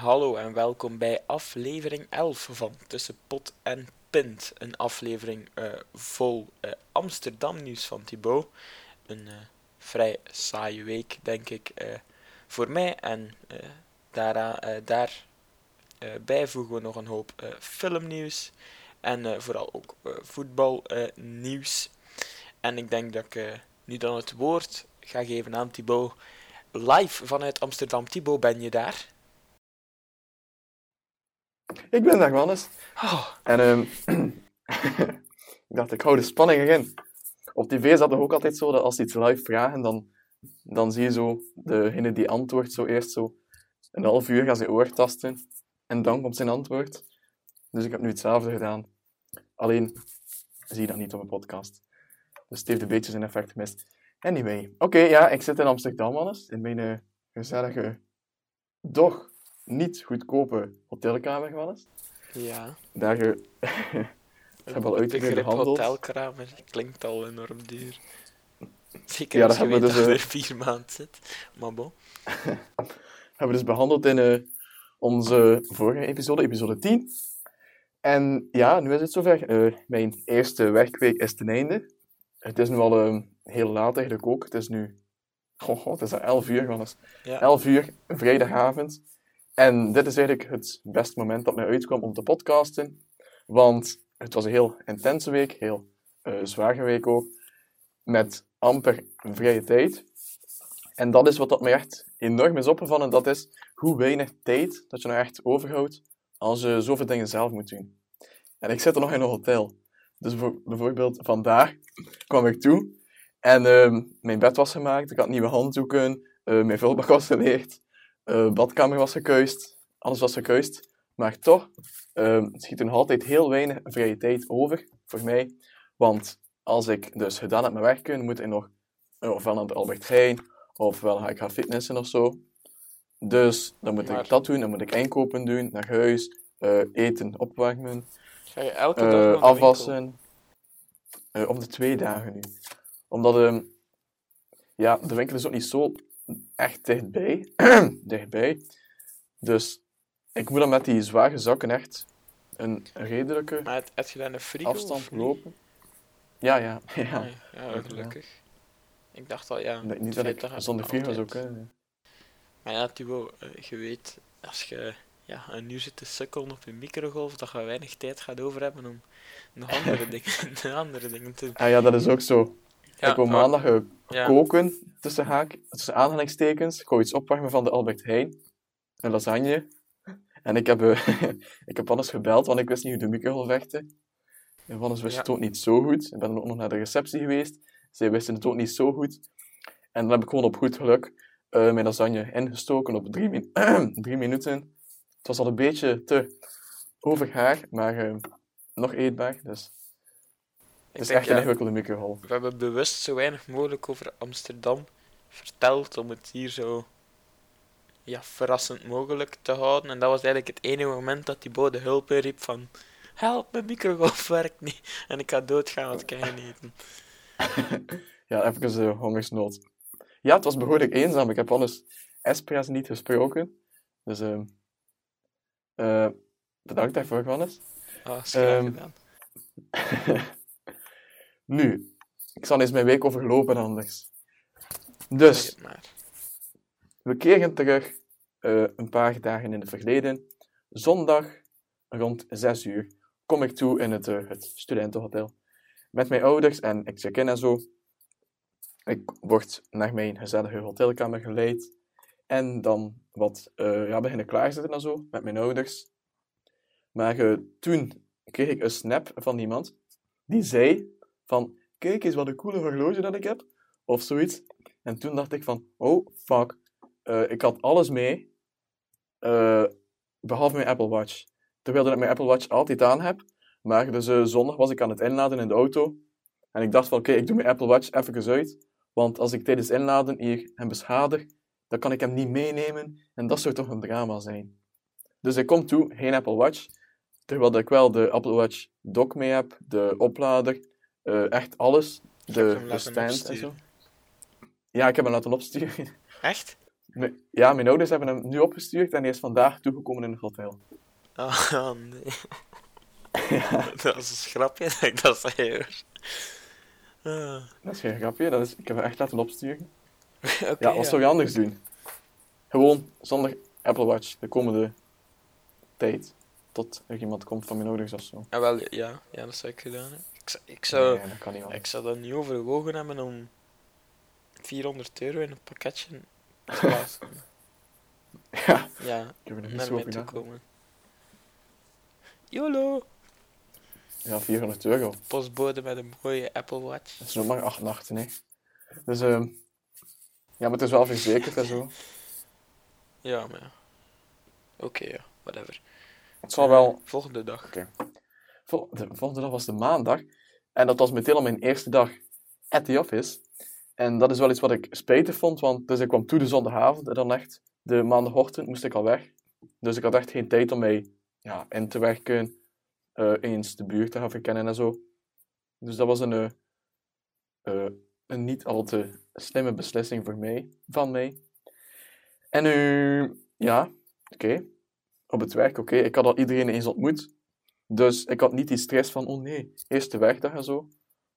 hallo en welkom bij aflevering 11 van Tussen Pot en Pint. Een aflevering uh, vol uh, Amsterdam nieuws van Thibaut. Een uh, vrij saaie week, denk ik, voor mij. En daaraan, daar bijvoegen we nog een hoop filmnieuws. En vooral ook voetbalnieuws. en ik denk dat ik nu dan het woord ga geven aan Thibaut live vanuit Amsterdam. Thibaut, ben je daar? Ik ben daar, Wannes. Oh. En um, ik dacht, ik hou de spanning erin. Op tv is dat toch ook altijd zo, dat als ze iets live vragen, dan, dan zie je zo degene die antwoordt zo eerst zo een half uur gaan zijn oor tasten. En dan komt zijn antwoord. Dus ik heb nu hetzelfde gedaan. Alleen zie je dat niet op een podcast. Dus het heeft een beetje zijn effect gemist. Anyway, oké, ja, ik zit in Amsterdam, alles. In mijn uh, gezellige, doch niet goedkope hotelkamer, alles. Ja. Daar uh, hebben we al uitgebreid behandeld. hotelkamer klinkt al enorm duur. Zeker ja, als je weet dus, dat er vier maanden zit. Maar bon. hebben we dus behandeld in uh, onze vorige episode, episode 10. En ja, nu is het zover. mijn eerste werkweek is ten einde. Het is nu al ehm, heel laat eigenlijk ook. Het is nu... Goh, het is al 11 uur. Ja. 11 uur, vrijdagavond. En dit is eigenlijk het beste moment dat mij uitkwam om te podcasten. Want het was een heel intense week, heel uh, zware week ook. Met amper vrije tijd. En dat is wat dat mij echt enorm is opgevallen. Dat is hoe weinig tijd dat je nou echt overhoudt als je zoveel dingen zelf moet doen. En ik zit er nog in een hotel. Dus bijvoorbeeld vandaag kwam ik toe en uh, mijn bed was gemaakt, ik had nieuwe handdoeken, uh, mijn vulbak was geleerd, uh, badkamer was gekuist, alles was gekuist. Maar toch uh, schiet er nog altijd heel weinig vrije tijd over voor mij. Want als ik dus gedaan heb mijn werken, moet ik nog ofwel naar de Albert Heijn, ofwel ga ik gaan fitnessen of zo. Dus dan moet ik dat doen, dan moet ik inkopen doen, naar huis, eten, opwarmen. Ga je elke dag uh, afwassen? Uh, om de twee dagen nu. Omdat uh, ja, de winkel is ook niet zo echt dichtbij. dichtbij. Dus ik moet dan met die zware zakken echt een redelijke maar het, dan een frigo, afstand lopen. Ja, ja. Ja, ja gelukkig. Ik dacht al, ja... Nee, niet dat ik zonder frigo zou kunnen. Maar ja, Thibaut, je weet, als je ja, en nu zit te sukkelen op je microgolf dat je weinig tijd gaat over hebben om nog andere, dingen, andere dingen te doen. Ah ja, dat is ook zo. Ik wil maandag uh, koken, tussen, haak, tussen aanhalingstekens. Ik ga iets opwarmen van de Albert Heijn. Een lasagne. En ik heb, uh, ik heb anders gebeld, want ik wist niet hoe de microgolf werkte. En anders wist het ook niet zo goed. Ik ben ook nog naar de receptie geweest. Zij wisten het ook niet zo goed. En dan heb ik gewoon op goed geluk uh, mijn lasagne ingestoken op drie, min drie minuten. Het was al een beetje te overgaar, maar uh, nog eetbaar. Dus het is echt een ingewikkelde microgolf. We hebben bewust zo weinig mogelijk over Amsterdam verteld om het hier zo ja, verrassend mogelijk te houden. En dat was eigenlijk het enige moment dat die bode hulp riep van help, mijn microgolf werkt niet. En ik ga doodgaan, want ik kan eten. ja, even uh, hongersnood. Ja, het was behoorlijk eenzaam. Ik heb alles Espres niet gesproken. Dus uh, uh, bedankt daarvoor, Johannes. Ah, um, nu, ik zal eens mijn week overlopen anders. Dus, we keren terug uh, een paar dagen in het verleden. Zondag rond 6 uur kom ik toe in het, uh, het studentenhotel. Met mijn ouders en ik check in en zo. Ik word naar mijn gezellige hotelkamer geleid. En dan wat uh, ja, beginnen klaarzitten en zo met mijn ouders. Maar toen kreeg ik een snap van iemand die zei van kijk eens wat een coole horloge dat ik heb. Of zoiets. En toen dacht ik van oh fuck. Uh, ik had alles mee. behalve mijn Apple Watch. Terwijl ik mijn Apple Watch altijd aan heb. Maar dus zondag was ik aan het inladen in de auto. En ik dacht van oké, ik doe mijn Apple Watch even uit. Want als ik tijdens inladen hier hem beschadig, dan kan ik hem niet meenemen en dat zou toch een drama zijn. Dus ik kom toe, geen Apple Watch, terwijl ik wel de Apple Watch dock mee heb, de oplader, uh, echt alles, de, de stand en zo. Ja, ik heb hem laten opsturen. Echt? Me- Ja, mijn ouders hebben hem nu opgestuurd en hij is vandaag toegekomen in het hotel. Ah, nee. Dat is een schrapje dat ik dat zei hoor. Ah, Dat is geen grapje, dat is, ik heb hem echt laten opsturen. Ja, wat zou je anders doen? Gewoon zonder Apple Watch de komende tijd. Tot er iemand komt van mijn ouders of zo. Ah, wel, ja, ja, dat zou ik gedaan hebben. Ik zou, ik zou, Nee, dat kan niet ik zou dat niet overwogen hebben om 400 euro in een pakketje te laten. Ja, Ja, ik heb er niet naar zo nagedacht. komen. YOLO! Ja, 400 euro. Postbode met een mooie Apple Watch. Dat is nog maar acht nachten, hè. Dus, ehm ja, maar het is wel verzekerd en zo. Ja, maar ja. Oké, ja, whatever. Het zal wel... Volgende dag. De volgende dag was de maandag. En dat was meteen al mijn eerste dag at the office. En dat is wel iets wat ik spijtig vond, want dus ik kwam toe de zondagavond en dan echt de maandagochtend moest ik al weg. Dus ik had echt geen tijd om mij ja, in te werken, eh, eens de buurt te gaan verkennen en zo. Dus dat was een, eh, eh, een niet al te slimme beslissing voor mij, van mij. En nu, ja, oké. Op het werk, oké. Ik had al iedereen eens ontmoet. Dus ik had niet die stress van, oh nee, eerste werkdag en zo.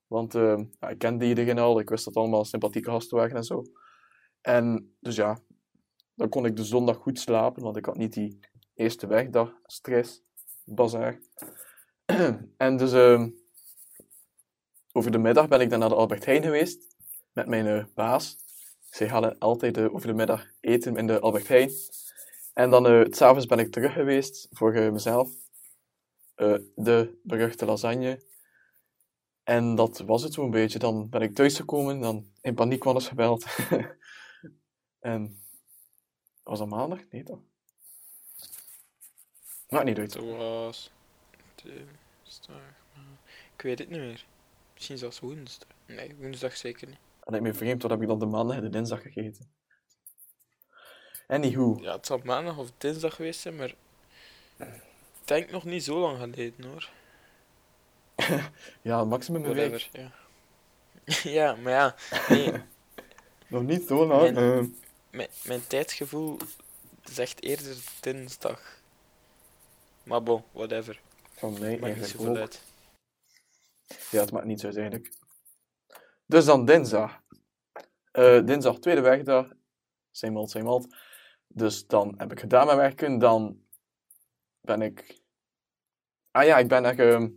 Want eh, ja, ik kende iedereen al, ik wist dat allemaal sympathieke gasten waren en zo. En dus ja, dan kon ik de zondag goed slapen, want ik had niet die eerste werkdag stress, bazaar. en dus ehm, over de middag ben ik dan naar de Albert Heijn geweest met mijn eh, baas. Zij hadden altijd eh, over de middag eten in de Albert Heijn. En dan eh, s s'avonds ben ik terug geweest voor mezelf. Eh, de beruchte lasagne. En dat was het zo'n beetje. Dan ben ik thuisgekomen, dan in paniek was gebeld. en was dat maandag? Nee toch? Maakt niet uit. Het was dinsdag. maar- Ik weet het niet meer. Misschien zelfs woensdag. Nee, woensdag zeker niet. Dat lijkt me vreemd, wat heb ik dan de maandag en de dinsdag gegeten? Anywho. Ja, het zal maandag of dinsdag geweest zijn, maar. Ik denk nog niet zo lang geleden hoor. Ja, maximum een week. Ja. ja, maar ja, nee, Nog niet zo lang. Mijn- eh. mijn, mijn tijdgevoel zegt eerder dinsdag. Maar bon, whatever. van mij Maakt niet zoveel ook. uit. Ja, het maakt niets uit eigenlijk. Dus dan dinsdag. Eh, dinsdag, tweede werkdag. Same old, same old. Dus dan heb ik gedaan met werken. Dan ben ik... Ah ja, ik ben naar ehm,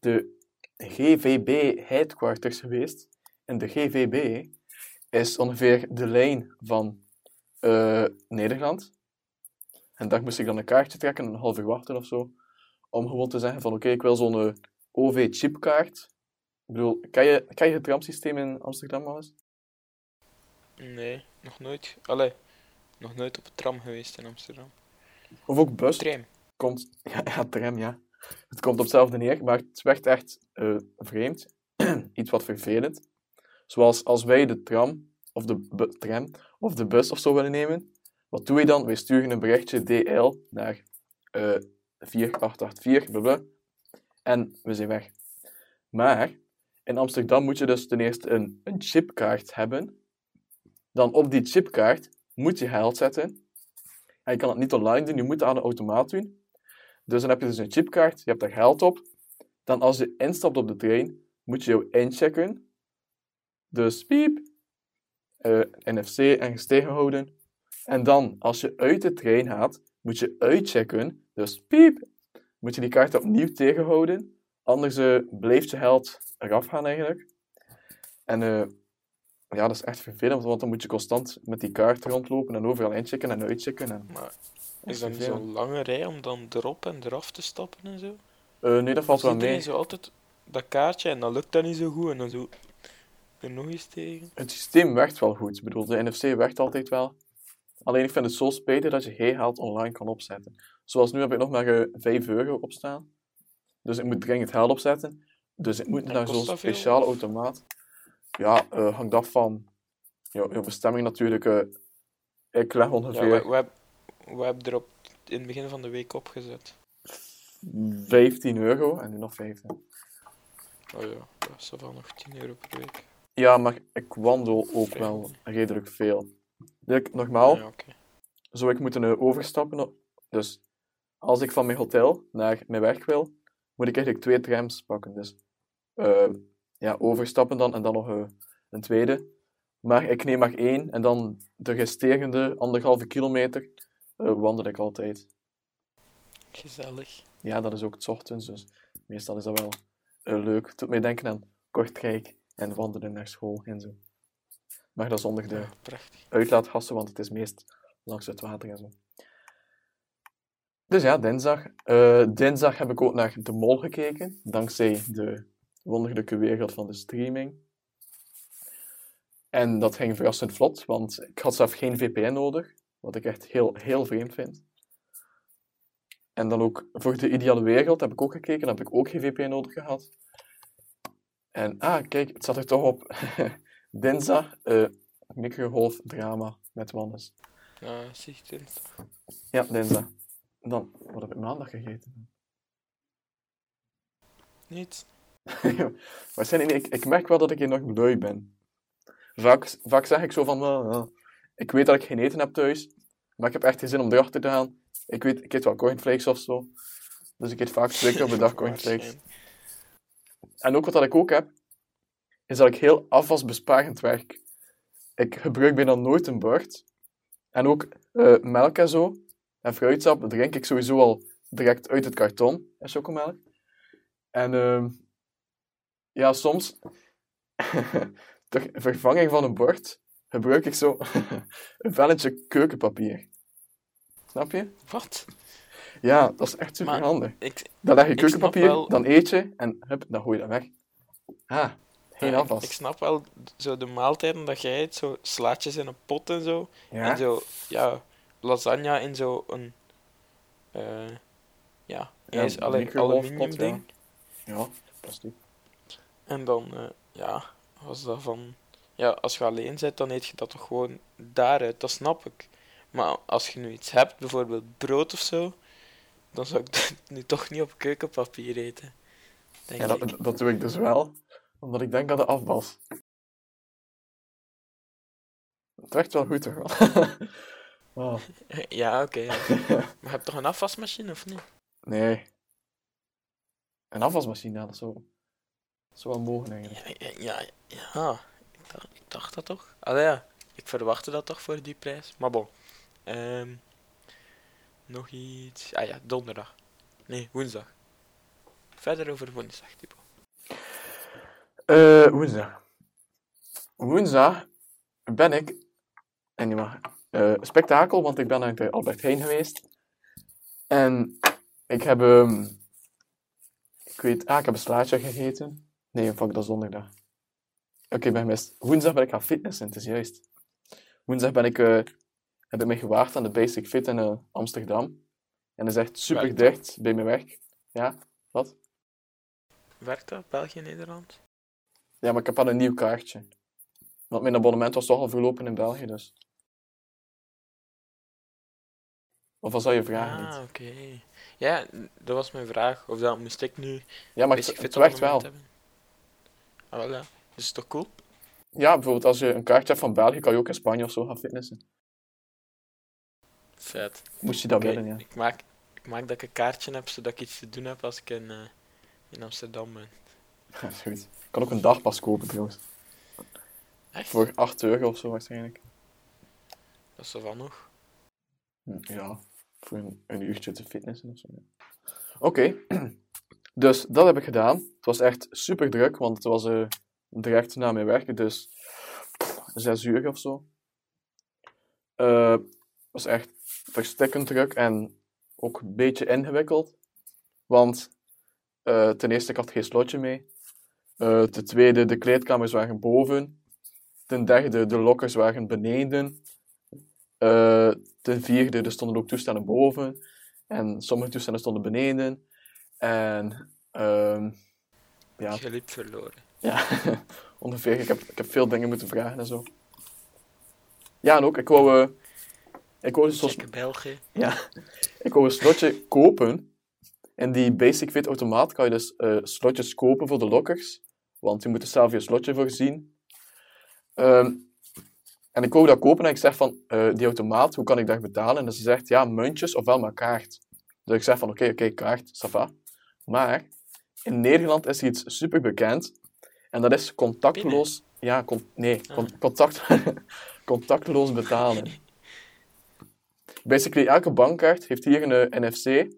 de GVB headquarters geweest. En de GVB is ongeveer de lijn van eh, Nederland. En daar moest ik dan een kaartje trekken, een half uur wachten of zo. Om gewoon te zeggen van, oké, ik wil zo'n eh, OV-chipkaart. Ik bedoel, ken je, ken je het tramsysteem in Amsterdam al eens? Nee, nog nooit. Allee, nog nooit op een tram geweest in Amsterdam. Of ook bus? Tram. Komt, ja, ja, tram, ja. Het komt op hetzelfde neer, maar het werd echt eh, vreemd. Iets wat vervelend. Zoals als wij de tram, of de tram, of de bus of zo willen nemen. Wat doe je dan? Wij sturen een berichtje DL naar eh 4884, blablabla, en we zijn weg. Maar in Amsterdam moet je dus ten eerste een, een chipkaart hebben. Dan op die chipkaart moet je geld zetten. En je kan het niet online doen, je moet het aan de automaat doen. Dus dan heb je dus een chipkaart, je hebt daar geld op. Dan als je instapt op de trein, moet je jou inchecken. Dus piep, eh, NFC en gestegen houden. En dan, als je uit de trein gaat, moet je uitchecken. Dus piep, moet je die kaart opnieuw tegenhouden. Anders eh, blijft je geld eraf gaan eigenlijk. En eh, ja, dat is echt vervelend, want dan moet je constant met die kaart rondlopen en overal inchecken en uitchecken. En... Is dat niet zo'n lange rij om dan erop en eraf te stappen en zo? Eh, nee, dat valt wel mee. zo altijd dat kaartje en dan lukt dat niet zo goed en dan zo er nog eens tegen. Het systeem werkt wel goed. Ik bedoel, de NFC werkt altijd wel. Alleen ik vind het zo spijtig dat je geen geld online kan opzetten. Zoals nu heb ik nog maar eh 5 euro opstaan. Dus ik moet dringend geld opzetten. Dus ik moet En naar zo'n speciale automaat. Ja, eh hangt af van je, je bestemming natuurlijk. eh, ik leg Ja, ongeveer we, we, heb- hebben er op, in het begin van de week opgezet. 15 euro en nu nog 15. Oh ja, dat is wel nog 10 euro per week. Ja, maar ik wandel ook wel redelijk veel. like, normaal Ja, oké. zou ik moeten eh, overstappen. Dus als ik van mijn hotel naar mijn werk wil, moet ik eigenlijk twee trams pakken. Dus eh, ja, overstappen dan en dan nog eh, een tweede. Maar ik neem maar één en dan de resterende anderhalve kilometer wandel ik altijd. Gezellig. Ja, dat is ook het ochtends, dus meestal is dat wel eh, leuk. Het doet mij denken aan Kortrijk en wandelen naar school en zo. Maar dat zonder de Ja, uitlaatgassen, want het is meest langs het water en zo. Dus ja, dinsdag. Eh, dinsdag heb ik ook naar De Mol gekeken, dankzij de wonderlijke wereld van de streaming. En dat ging verrassend vlot, want ik had zelf geen VPN nodig, wat ik echt heel, heel vreemd vind. En dan ook voor de ideale wereld heb ik ook gekeken, heb ik ook geen VPN nodig gehad. En ah, kijk, het zat er toch op. Dinsdag, eh microgolfdrama met Wannes. Ja, zie je dinsdag. Ja, dinsdag. Dan, wat heb ik maandag gegeten? Niet? Waarschijnlijk. Ik, ik merk wel dat ik hier nog lui ben. Vaak, vaak zeg ik zo van, "Ah, ah, ik weet dat ik geen eten heb thuis, maar ik heb echt geen zin om erachter te gaan. Ik weet, ik eet wel cornflakes of zo. Dus ik eet vaak twee keer op de dag cornflakes. Waarschijnlijk. En ook wat dat ik ook heb, is dat ik heel afwasbesparend werk. Ik gebruik bijna nooit een bord. En ook eh, melk en zo, en fruitsap, drink ik sowieso al direct uit het karton, en chocomelk. En ehm, ja, soms, ter vervanging van een bord, gebruik ik zo een velletje keukenpapier. Snap je? Wat? Ja, dat is echt super Maar- handig. Ik, Dan leg je keukenpapier, wel- dan eet je en hup, dan gooi je dat weg. Ah, geen ja, ik- afwas. Ik, snap wel zo de maaltijden dat jij eet, zo slaatjes in een pot en zo. Ja? En zo, ja, lasagne in zo een, eh ja, Ja, ijs, allee, microgolfpot, aluminium ding. Ja, plastic. En dan, eh, ja, was dat van... Ja, als je alleen bent, dan eet je dat toch gewoon daaruit, dat snap ik. Maar als je nu iets hebt, bijvoorbeeld brood of zo, dan zou ik dat nu toch niet op keukenpapier eten. Denk Ja, dat, dat doe ik dus wel, omdat ik denk aan de afwas. Het werkt wel goed, toch? oh, Ja, oké. ja. Maar je hebt toch een afwasmachine, of niet? nee. Een afwasmachine, ja, dat dat zou wel eigenlijk. Ja, ja, dacht, ik dacht dat toch? Allee, ja, ik verwachtte dat toch voor die prijs. Maar bon. Ehm, nog iets. Ah ja, donderdag. Nee, woensdag. Verder over woensdag, typo. Eh, woensdag. Woensdag ben ik... En niet maar... eh, spektakel, want ik ben naar de Albert Heijn geweest. En ik heb... ehm, ik weet... Ah, ik heb een slaatje gegeten. Nee, fuck, dat is donderdag. Oké, ben gemist. Woensdag ben ik gaan fitnessen, het is juist. Woensdag ben ik, eh, heb ik me gewaagd aan de Basic Fit in eh, Amsterdam. En dat is echt super Werkt dat? dicht bij mijn werk. Ja, wat? Werkt dat? België, Nederland? Ja, maar ik heb al een nieuw kaartje. Want mijn abonnement was toch al verlopen in België, dus. Of wat zou je vragen? Ah, niet? oké. Ja, dat was mijn vraag. Of dat moest ik nu Ja, maar het, het werkt wel. hebben? Ah, wel ja. Is toch cool? Ja, bijvoorbeeld als je een kaartje hebt van België, kan je ook in Spanje of zo gaan fitnessen. Vet. Moest je dat Oké, willen, ja. ik, maak, ik maak dat ik een kaartje heb, zodat ik iets te doen heb als ik in, eh, in Amsterdam ben. Ja, is goed. Ik kan ook een dagpas kopen trouwens. Echt? Voor 8 euro of zo waarschijnlijk. Dat is er van nog. Hm, Ja, voor een, een uurtje te fitnessen of zo. ja. Oké, dus dat heb ik gedaan. Het was echt super druk, want het was eh, direct na mijn werk, dus zes uur of zo. Het was echt verstikkend druk en ook een beetje ingewikkeld. Want eh, ten eerste, ik had geen slotje mee. Eh, ten tweede, de kleedkamers waren boven. Ten derde, de lokkers waren beneden. Ten vierde, er stonden ook toestellen boven. En sommige toestellen stonden beneden. En ehm, ja, Je liep verloren. Ja, ongeveer. Ik heb, ik heb veel dingen moeten vragen en zo. Ja, en ook, ik wou, eh, ik wou, België. ja, ik wou een slotje kopen. In die Basic Fit automaat kan je dus eh, slotjes kopen voor de lokkers. Want je moet er zelf je slotje voorzien. Ehm, en En ik wou dat kopen en ik zeg van, eh, die automaat, hoe kan ik dat betalen? En ze zegt, ja, muntjes ofwel maar kaart. Dus ik zeg van, oké, oké, kaart, ça va. Maar in Nederland is er iets super bekend. En dat is contactloos... Ja, con- nee, con- contact, contactloos betalen. Basically, elke bankkaart heeft hier een eh, NFC.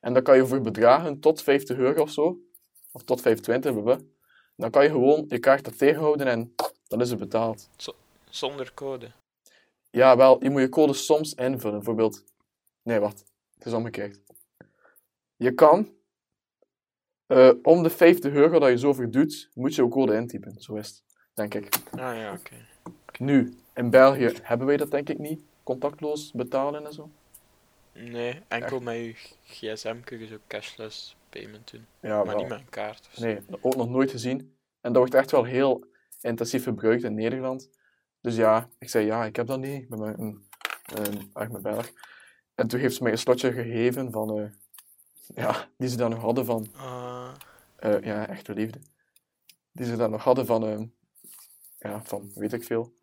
En dan kan je voor bedragen tot 50 euro of zo, of tot 25, blablabla, dan kan je gewoon je kaart er tegenhouden en dan is het betaald. Zonder code. Ja, wel, je moet je code soms invullen. Bijvoorbeeld... Nee, wacht. Het is omgekeerd. Je kan... eh, om de 50 euro dat je zoveel doet, moet je je code intypen. Zo is het, denk ik. Ah ja, oké. Nu, in België hebben wij dat denk ik niet. Contactloos betalen en zo. Nee, enkel met je gsm kun je zo cashless payment doen. Ja, maar wel. niet met een kaart. of zo. Nee, ook nog nooit gezien. En dat wordt echt wel heel intensief gebruikt in Nederland. Dus ja, ik zei ja, ik heb dat niet. Ik ben een, een Belg. En toen heeft ze mij een slotje gegeven van... eh, ja, die ze dan nog hadden van... Ah, eh, ja, echte liefde. Die ze dan nog hadden van... eh, ja, van weet ik veel.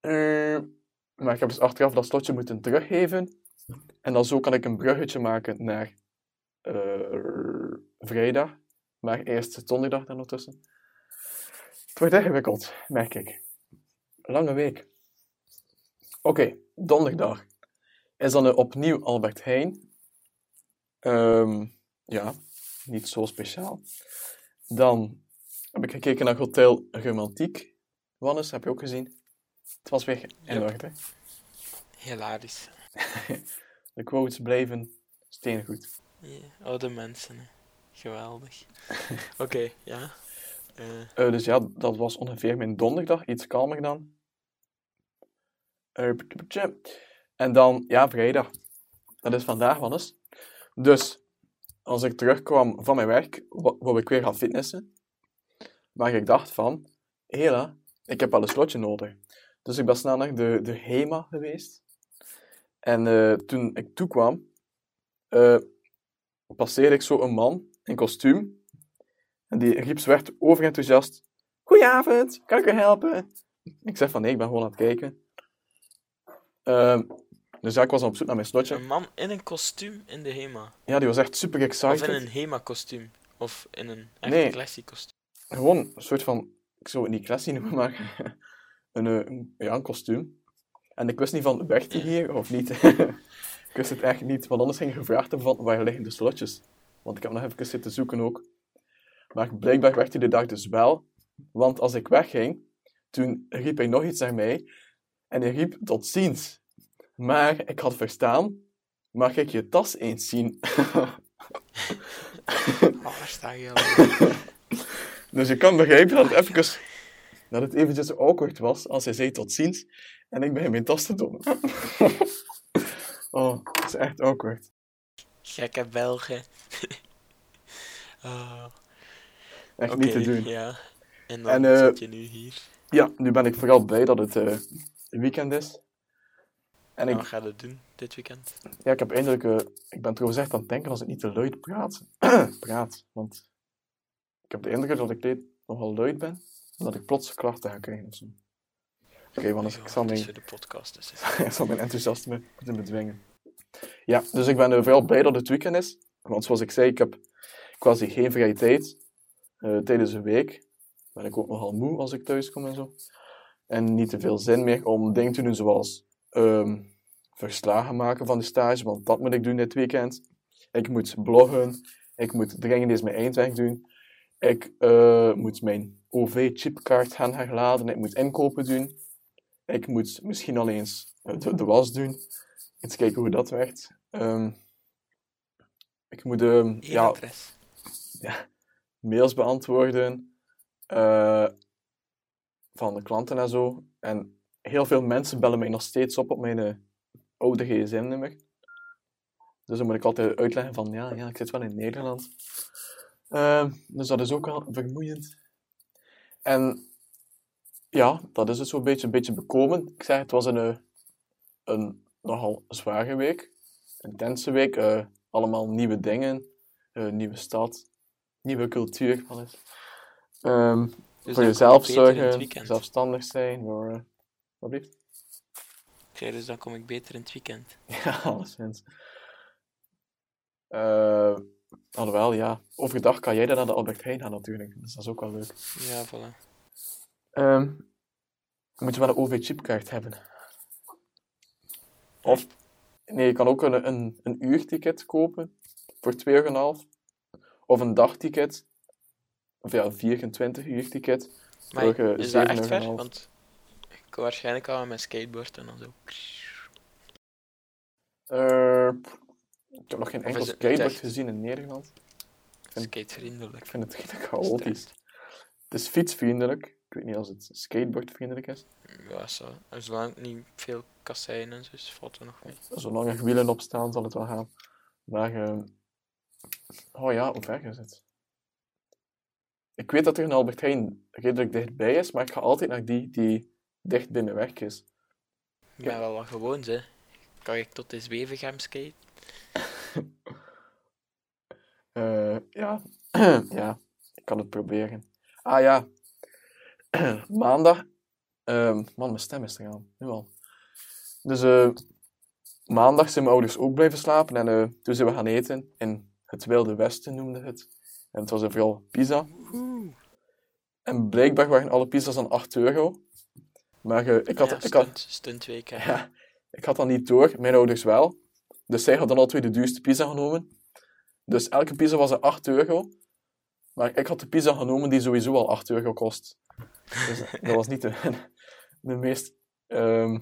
Eh, maar ik heb dus achteraf dat slotje moeten teruggeven. En dan zo kan ik een bruggetje maken naar eh, vrijdag. Maar eerst donderdag dan ondertussen. Het wordt ingewikkeld, merk ik. Lange week. Oké, donderdag is dan opnieuw Albert Heijn. Ehm, ja, niet zo speciaal. Dan heb ik gekeken naar Hotel Romantiek. Wannes, heb je ook gezien? Het was weer in Yep. orde. hilarisch. De quotes bleven steengoed. Ja, oude mensen, hè. geweldig. Oké, ja. Eh, Eh, dus ja, dat was ongeveer mijn donderdag. Iets kalmer dan. Eh. En dan, ja, vrijdag. Dat is vandaag, Wannes. Dus, als ik terugkwam van mijn werk, wou ik weer gaan fitnessen. Maar ik dacht van, hela, ik heb wel een slotje nodig. Dus ik ben snel naar de, de HEMA geweest. En eh, toen ik toekwam, eh passeerde ik zo een man in kostuum. En die riep werd overenthousiast. Goedenavond, kan ik u helpen? Ik zeg van nee, ik ben gewoon aan het kijken. Ehm, dus ja, ik was op zoek naar mijn slotje. een man in een kostuum in de HEMA. Ja, die was echt super Of excited. in een HEMA-kostuum. Of in een echt Nee. kostuum. Gewoon een soort van, ik zou het niet classy noemen, maar een, eh, een, ja, een kostuum. En ik wist niet van, werkt die hier of niet? ik wist het echt niet, want anders ging je gevraagd hebben van, waar liggen de slotjes? Want ik heb nog even zitten zoeken ook. Maar blijkbaar werkte hij de dag dus wel, want als ik wegging, toen riep hij nog iets naar mij, en hij riep, tot ziens. Maar ik had verstaan, mag ik je tas eens zien? Oh, sta je? Dus je kan begrijpen dat het even, dat het eventjes awkward was als hij zei tot ziens en ik begin mijn tas te doen. oh, dat is echt awkward. Gekke Belgen. Ah, Echt niet te doen. ja. En dan En, eh, zit je nu hier. Ja, nu ben ik vooral blij dat het eh, weekend is. En En ik, wat ga je doen dit weekend? ja, ik heb eindelijk, eh, ik ben trouwens echt aan het denken als ik niet te luid praat. praat, want ik heb de indruk dat ik dit nogal luid ben, en dat ik plots klachten ga krijgen of zo. Oké, want ik zal mijn de podcast hè. ik zal mijn enthousiasme moeten bedwingen. Ja, dus ik ben er vooral blij dat het weekend is. Want zoals ik zei, ik heb quasi geen vrije tijd. Eh, tijdens een week ben ik ook nogal moe als ik thuis kom en zo. En niet te veel zin meer om dingen te doen zoals ehm, verslagen maken van de stage, want dat moet ik doen dit weekend. Ik moet bloggen. Ik moet dringend eens mijn eindwerk doen. Ik eh, moet mijn OV-chipkaart gaan herladen. Ik moet inkopen doen. Ik moet misschien al eens eh, de, de was doen. Eens kijken hoe dat werkt. Ehm, ik moet Eén ja, mails beantwoorden eh, van de klanten en zo. En heel veel mensen bellen mij nog steeds op op mijn eh, oude gsm-nummer. Dus dan moet ik altijd uitleggen van, ja, ja ik zit wel in Nederland. Ehm, dus dat is ook wel vermoeiend. En ja, dat is het zo'n beetje, een beetje bekomen. Ik zeg, het was een, eh, een nogal zware week. Een intense week. eh, allemaal nieuwe dingen. nieuwe stad. Nieuwe cultuur. Alles. Dus voor jezelf zorgen, zelfstandig zijn, voor... wat zei, dus dan kom ik beter in het weekend. Ja, alleszins. Eh alhoewel, ja. Overdag kan jij dan naar de Albert Heijn gaan natuurlijk. Dus dat is ook wel leuk. Ja, voilà. Ehm moet je wel een OV-chipkaart hebben. Of, nee, je kan ook een, een, een uurticket kopen voor 2,5 euro. Of een dagticket. Of ja, een 24 uurticket. Maar Voor, is dat echt 7,5. ver? Want waarschijnlijk al met mijn skateboard en dan zo. Eh, ik heb nog geen enkel skateboard echt? gezien in Nederland. vind- Skatevriendelijk. Ik vind het chaotisch. Het is fietsvriendelijk. Ik weet niet als het skateboardvriendelijk is. Ja, zo. Zolang het niet veel kasseien en zo is, valt er nog mee. Zolang er wielen op staan, zal het wel gaan. Maar, eh, oh ja, hoe ver is het? Ik weet dat er een Albert Heijn redelijk dichtbij is, maar ik ga altijd naar die die dicht mijn werk is. Ik ben wel wat gewoon, hè. Kan ik tot de Zwevegem skate? Eh, ja. ja, ik kan het proberen. Ah ja, maandag. ehm, man, mijn stem is eraan, nu al. Dus eh, maandag zijn mijn ouders ook blijven slapen en eh, toen zijn we gaan eten in het Wilde Westen noemde het. En het was er vooral pizza. En blijkbaar waren alle pizza's dan 8 euro. Maar ik, had, ja, ik, had, stunt, ja, ik had dat niet door, mijn ouders wel. Dus zij hadden al twee de duurste pizza genomen. Dus elke pizza was er 8 euro. Maar ik had de pizza genomen die sowieso al 8 euro kost. Dus dat was niet de, de meest ehm,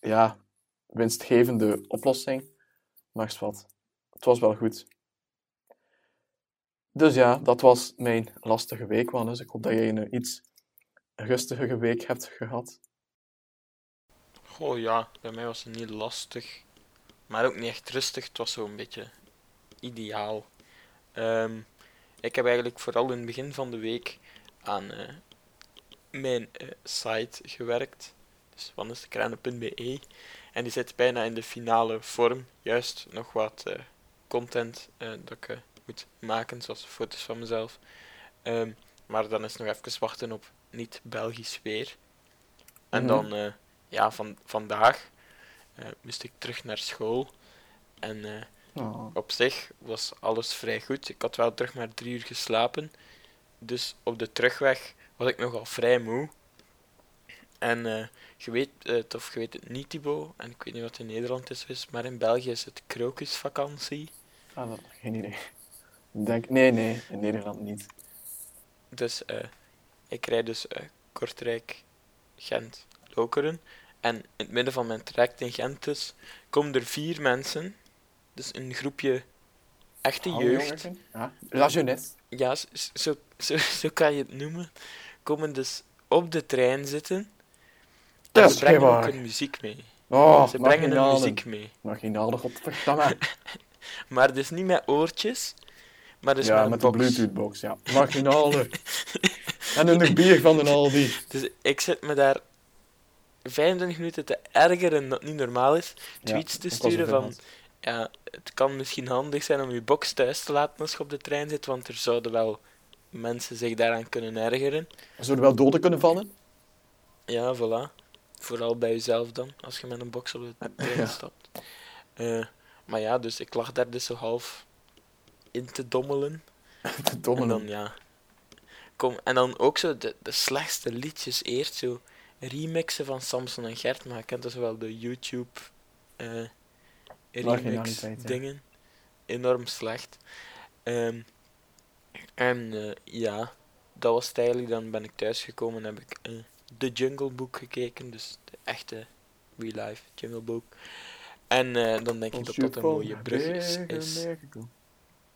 ja, winstgevende oplossing. Maar wat. Het was wel goed. Dus ja, dat was mijn lastige week, Wannes. Ik hoop dat jij een iets rustigere week hebt gehad. Goh, ja, bij mij was het niet lastig. Maar ook niet echt rustig. Het was zo'n beetje ideaal. Ehm, ik heb eigenlijk vooral in het begin van de week aan eh, mijn eh, site gewerkt. Dus wannesdekranen.be. En die zit bijna in de finale vorm. Juist nog wat eh, content dat ik moet maken, zoals foto's van mezelf. Ehm, maar dan is nog even wachten op niet-Belgisch weer. En Mhm. dan, eh, ja, van, vandaag eh, moest ik terug naar school. En eh, Oh. op zich was alles vrij goed. Ik had wel terug maar drie uur geslapen. Dus op de terugweg was ik nogal vrij moe. En je weet het of je weet het niet, Thibaut. En ik weet niet wat in Nederland is, maar in België is het krokusvakantie. Ah, dat, geen idee. Ik denk, nee, nee, in Nederland niet. Dus eh, ik rijd dus eh, Kortrijk, Gent, Lokeren. En in het midden van mijn traject in Gent dus, komen er vier mensen. Dus een groepje echte Oh, jeugd. jongeren? Ja, la jeunesse. Ja, zo, zo, zo kan je het noemen. Komen dus op de trein zitten. En ze brengen ook hun muziek mee. Oh, Ze brengen hun muziek mee. Marginale, godverdamme. Maar dus niet met oortjes, maar dus ja, met een met de box. Bluetooth-box, ja. Marginale. en een bier van de Aldi. Dus ik zit me daar 25 minuten te ergeren dat niet normaal is. Ja, Tweets te er sturen van, ja, het kan misschien handig zijn om je box thuis te laten als je op de trein zit, want er zouden wel mensen zich daaraan kunnen ergeren. Zouden wel doden kunnen vallen? Ja, voilà. Vooral bij jezelf dan, als je met een box op de trein Ja. stapt. Eh, maar ja, dus ik lag daar dus zo half in te dommelen. De domme En dan, ja. Kom, en dan ook zo de, de slechtste liedjes eerst, zo remixen van Samson en Gert, maar je kent dus wel de YouTube eh remix ja. dingen. Enorm slecht. Ehm, en eh, ja, dat was het eigenlijk. Dan ben ik thuisgekomen en heb ik eh The Jungle Book gekeken, dus de echte real life Jungle Book. En dan denk ik dat dat een mooie brug is. is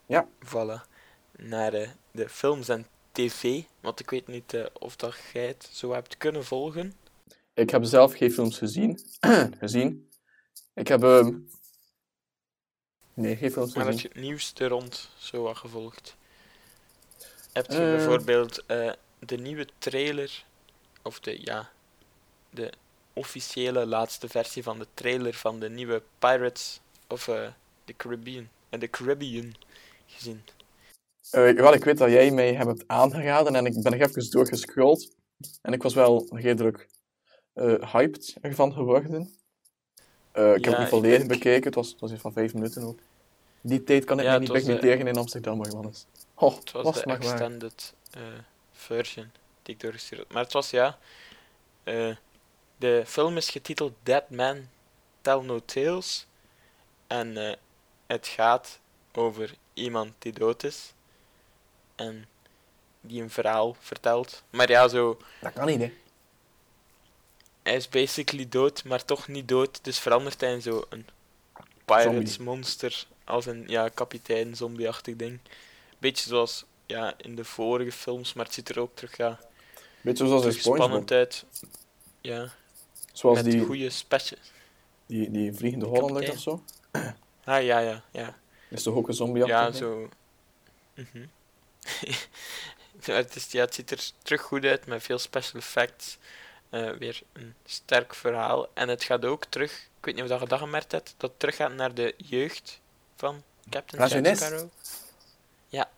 Ja. Voilà. Naar de films en tv. Want ik weet niet eh, of dat jij het zo hebt kunnen volgen. Ik heb zelf geen films gezien. gezien. Ik heb... ehm, Nee, geen films Maar heb gezien. je het nieuws er rond zo wat gevolgd? Heb je Eh. bijvoorbeeld eh, de nieuwe trailer, of de, ja, de officiële laatste versie van de trailer van de nieuwe Pirates of the Caribbean, en the Caribbean gezien? Eh, wel, ik weet dat jij mij hebt aangeraden en ik ben er even doorgescrolld. En ik was wel redelijk eh, hyped ervan geworden. Eh, ik heb het volledig denk- bekeken, het was, het was iets van vijf minuten ook. Die tijd kan ik Ja, het niet was de- permitteren in Amsterdam, maar. Oh, Het was was de extended version die ik doorgestuurd had. Maar het was ja. de film is getiteld Dead Man Tell No Tales. En het gaat over iemand die dood is. En die een verhaal vertelt. Maar ja, zo. Dat kan niet, hè. Hij is basically dood, maar toch niet dood. Dus verandert hij in zo een pirates monster. Als een ja, kapitein zombie-achtig ding. Beetje zoals ja, in de vorige films, maar het ziet er ook terug, ja, Beetje zoals in terug spannend SpongeBob. uit. Ja, Zoals met die, goede special. die, die vliegende Hollander of zo. Ah ja, ja, ja. Is toch ook een zombie Ja, zo. Mhm. het, is, ja, het ziet er terug goed uit met veel special effects. Eh, weer een sterk verhaal. En het gaat ook terug, ik weet niet of dat je dat gemerkt hebt, dat het terug gaat naar de jeugd van Captain Jack. Sparrow. Ja.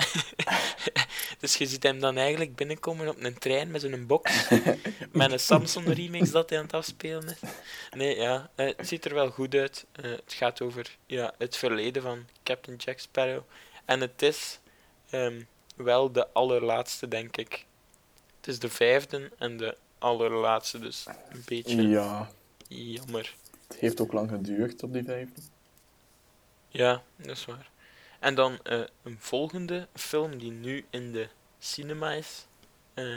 dus je ziet hem dan eigenlijk binnenkomen op een trein met zo'n box. met een Samsung remix dat hij aan het afspelen is. Nee, ja, eh, het ziet er wel goed uit. Eh, het gaat over ja, het verleden van Captain Jack Sparrow. En het is ehm, wel de allerlaatste, denk ik. Het is de vijfde en de allerlaatste, dus een beetje Ja, jammer. het heeft ook lang geduurd op die vijfde. Ja, dat is waar. En dan eh, een volgende film die nu in de cinema is, eh,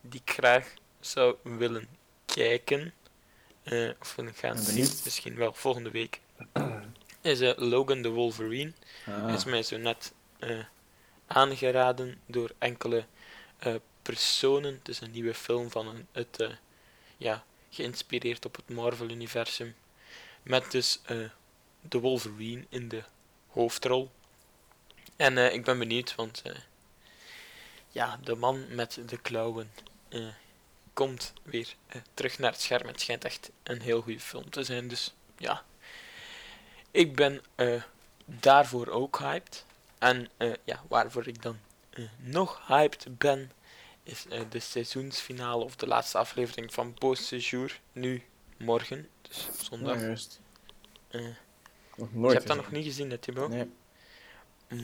die ik graag zou willen kijken, eh, of willen gaan zien, misschien wel volgende week, is Logan the Wolverine. Ah. Is mij zo net aangeraden door enkele eh, personen. Het is een nieuwe film van een, het, eh, ja, geïnspireerd op het Marvel-universum. Met dus eh, de Wolverine in de hoofdrol. En ik ben benieuwd, want ja, de man met de klauwen komt weer terug naar het scherm. Het schijnt echt een heel goede film te zijn, dus ja. Ik ben daarvoor ook hyped. En eh, ja, waarvoor ik dan eh, nog hyped ben, is eh, de seizoensfinale of de laatste aflevering van Beau Séjour. Nu, morgen, dus zondag. Ja, juist. Eh, Nog je nooit hebt dat nog gezien. niet gezien, hè, Thibaut? Nee.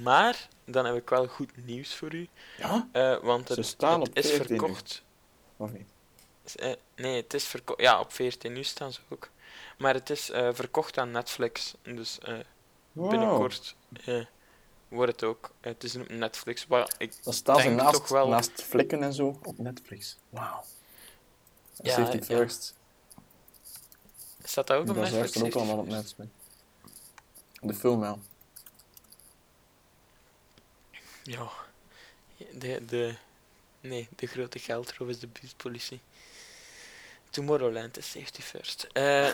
Maar, dan heb ik wel goed nieuws voor u. Ja? eh, want Ze het, staan het op is 14 nu. verkocht. Nog niet. Eh, nee, het is verkocht. Ja, op 14 nu staan ze ook. Maar het is eh, verkocht aan Netflix. Dus eh, Wow. binnenkort eh, wordt het ook. eh, het is op Netflix. Wat ik Dan staan ze denk naast, toch wel- naast flikken en zo op Netflix. Wauw. Ja, Safety ja. First. Staat dat ook op Dat is Netflix? juist ook allemaal op Netflix. De film wel. Ja. De, de, nee, de grote geldroof is de buurtpolitie. Tomorrowland is safety first. Eh,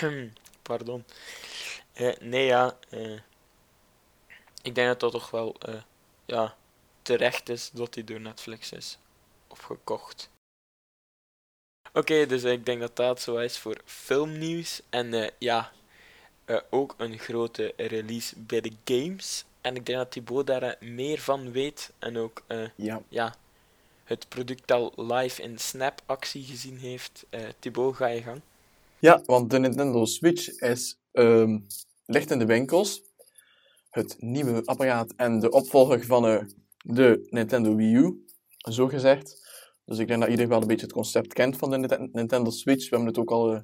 pardon. Eh, nee, ja. eh, ik denk dat dat toch wel eh, ja, terecht is dat die door Netflix is opgekocht. Oké, dus ik denk dat dat zo is voor filmnieuws. En eh, ja, eh, ook een grote release bij de games. En ik denk dat Thibaut daar meer van weet. En ook Ja. ja, het product al live in Snap-actie gezien heeft. Thibaut, ga je gang. Ja, want de Nintendo Switch is, ehm, ligt in de winkels. Het nieuwe apparaat en de opvolger van eh, de Nintendo Wii U, zo gezegd. Dus ik denk dat iedereen wel een beetje het concept kent van de Nintendo Switch. We hebben het ook al eh,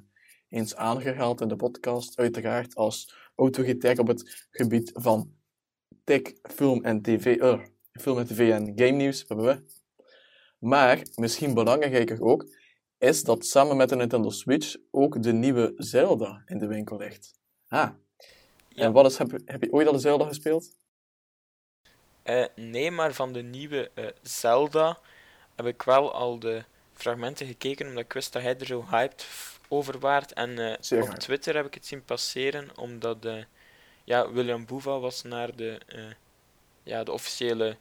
eens aangehaald in de podcast, uiteraard als autoriteit op het gebied van tech, film en tv, eh, film en tv en game nieuws. Maar misschien belangrijker ook, is dat samen met de Nintendo Switch ook de nieuwe Zelda in de winkel ligt. Ah. Ja. En wat is, heb, heb je ooit al de Zelda gespeeld? Eh, nee, maar van de nieuwe eh, Zelda heb ik wel al de fragmenten gekeken, omdat ik wist dat hij er zo hyped over waart. En eh, op. Twitter heb ik het zien passeren, omdat ja, William Boeva was naar de, ja, de officiële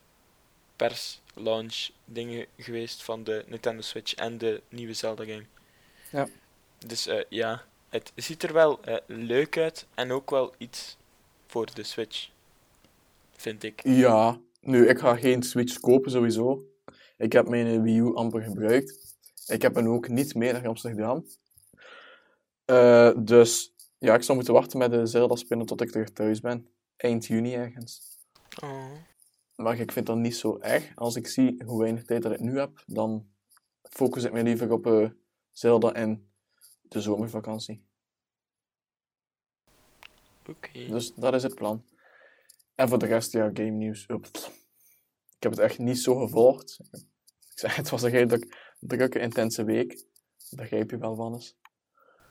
pers launch dingen geweest van de Nintendo Switch en de nieuwe Zelda game. Ja. Dus ja, het ziet er wel eh, leuk uit en ook wel iets voor de Switch, vind ik. Ja, nu, ik ga geen Switch kopen sowieso. Ik heb mijn Wii U amper gebruikt. Ik heb hem ook niet mee naar Amsterdam. Eh, dus ja, ik zou moeten wachten met de Zelda spelen tot ik terug thuis ben. Eind juni ergens. Oh. Maar ik vind dat niet zo erg. Als ik zie hoe weinig tijd dat ik nu heb, dan focus ik me liever op eh, Zelda en de zomervakantie. Oké. Dus dat is het plan. En voor de rest, ja, game nieuws. Ik heb het echt niet zo gevolgd. Ik zeg, het was een redelijk drukke, intense week. Daar begrijp je wel van eens.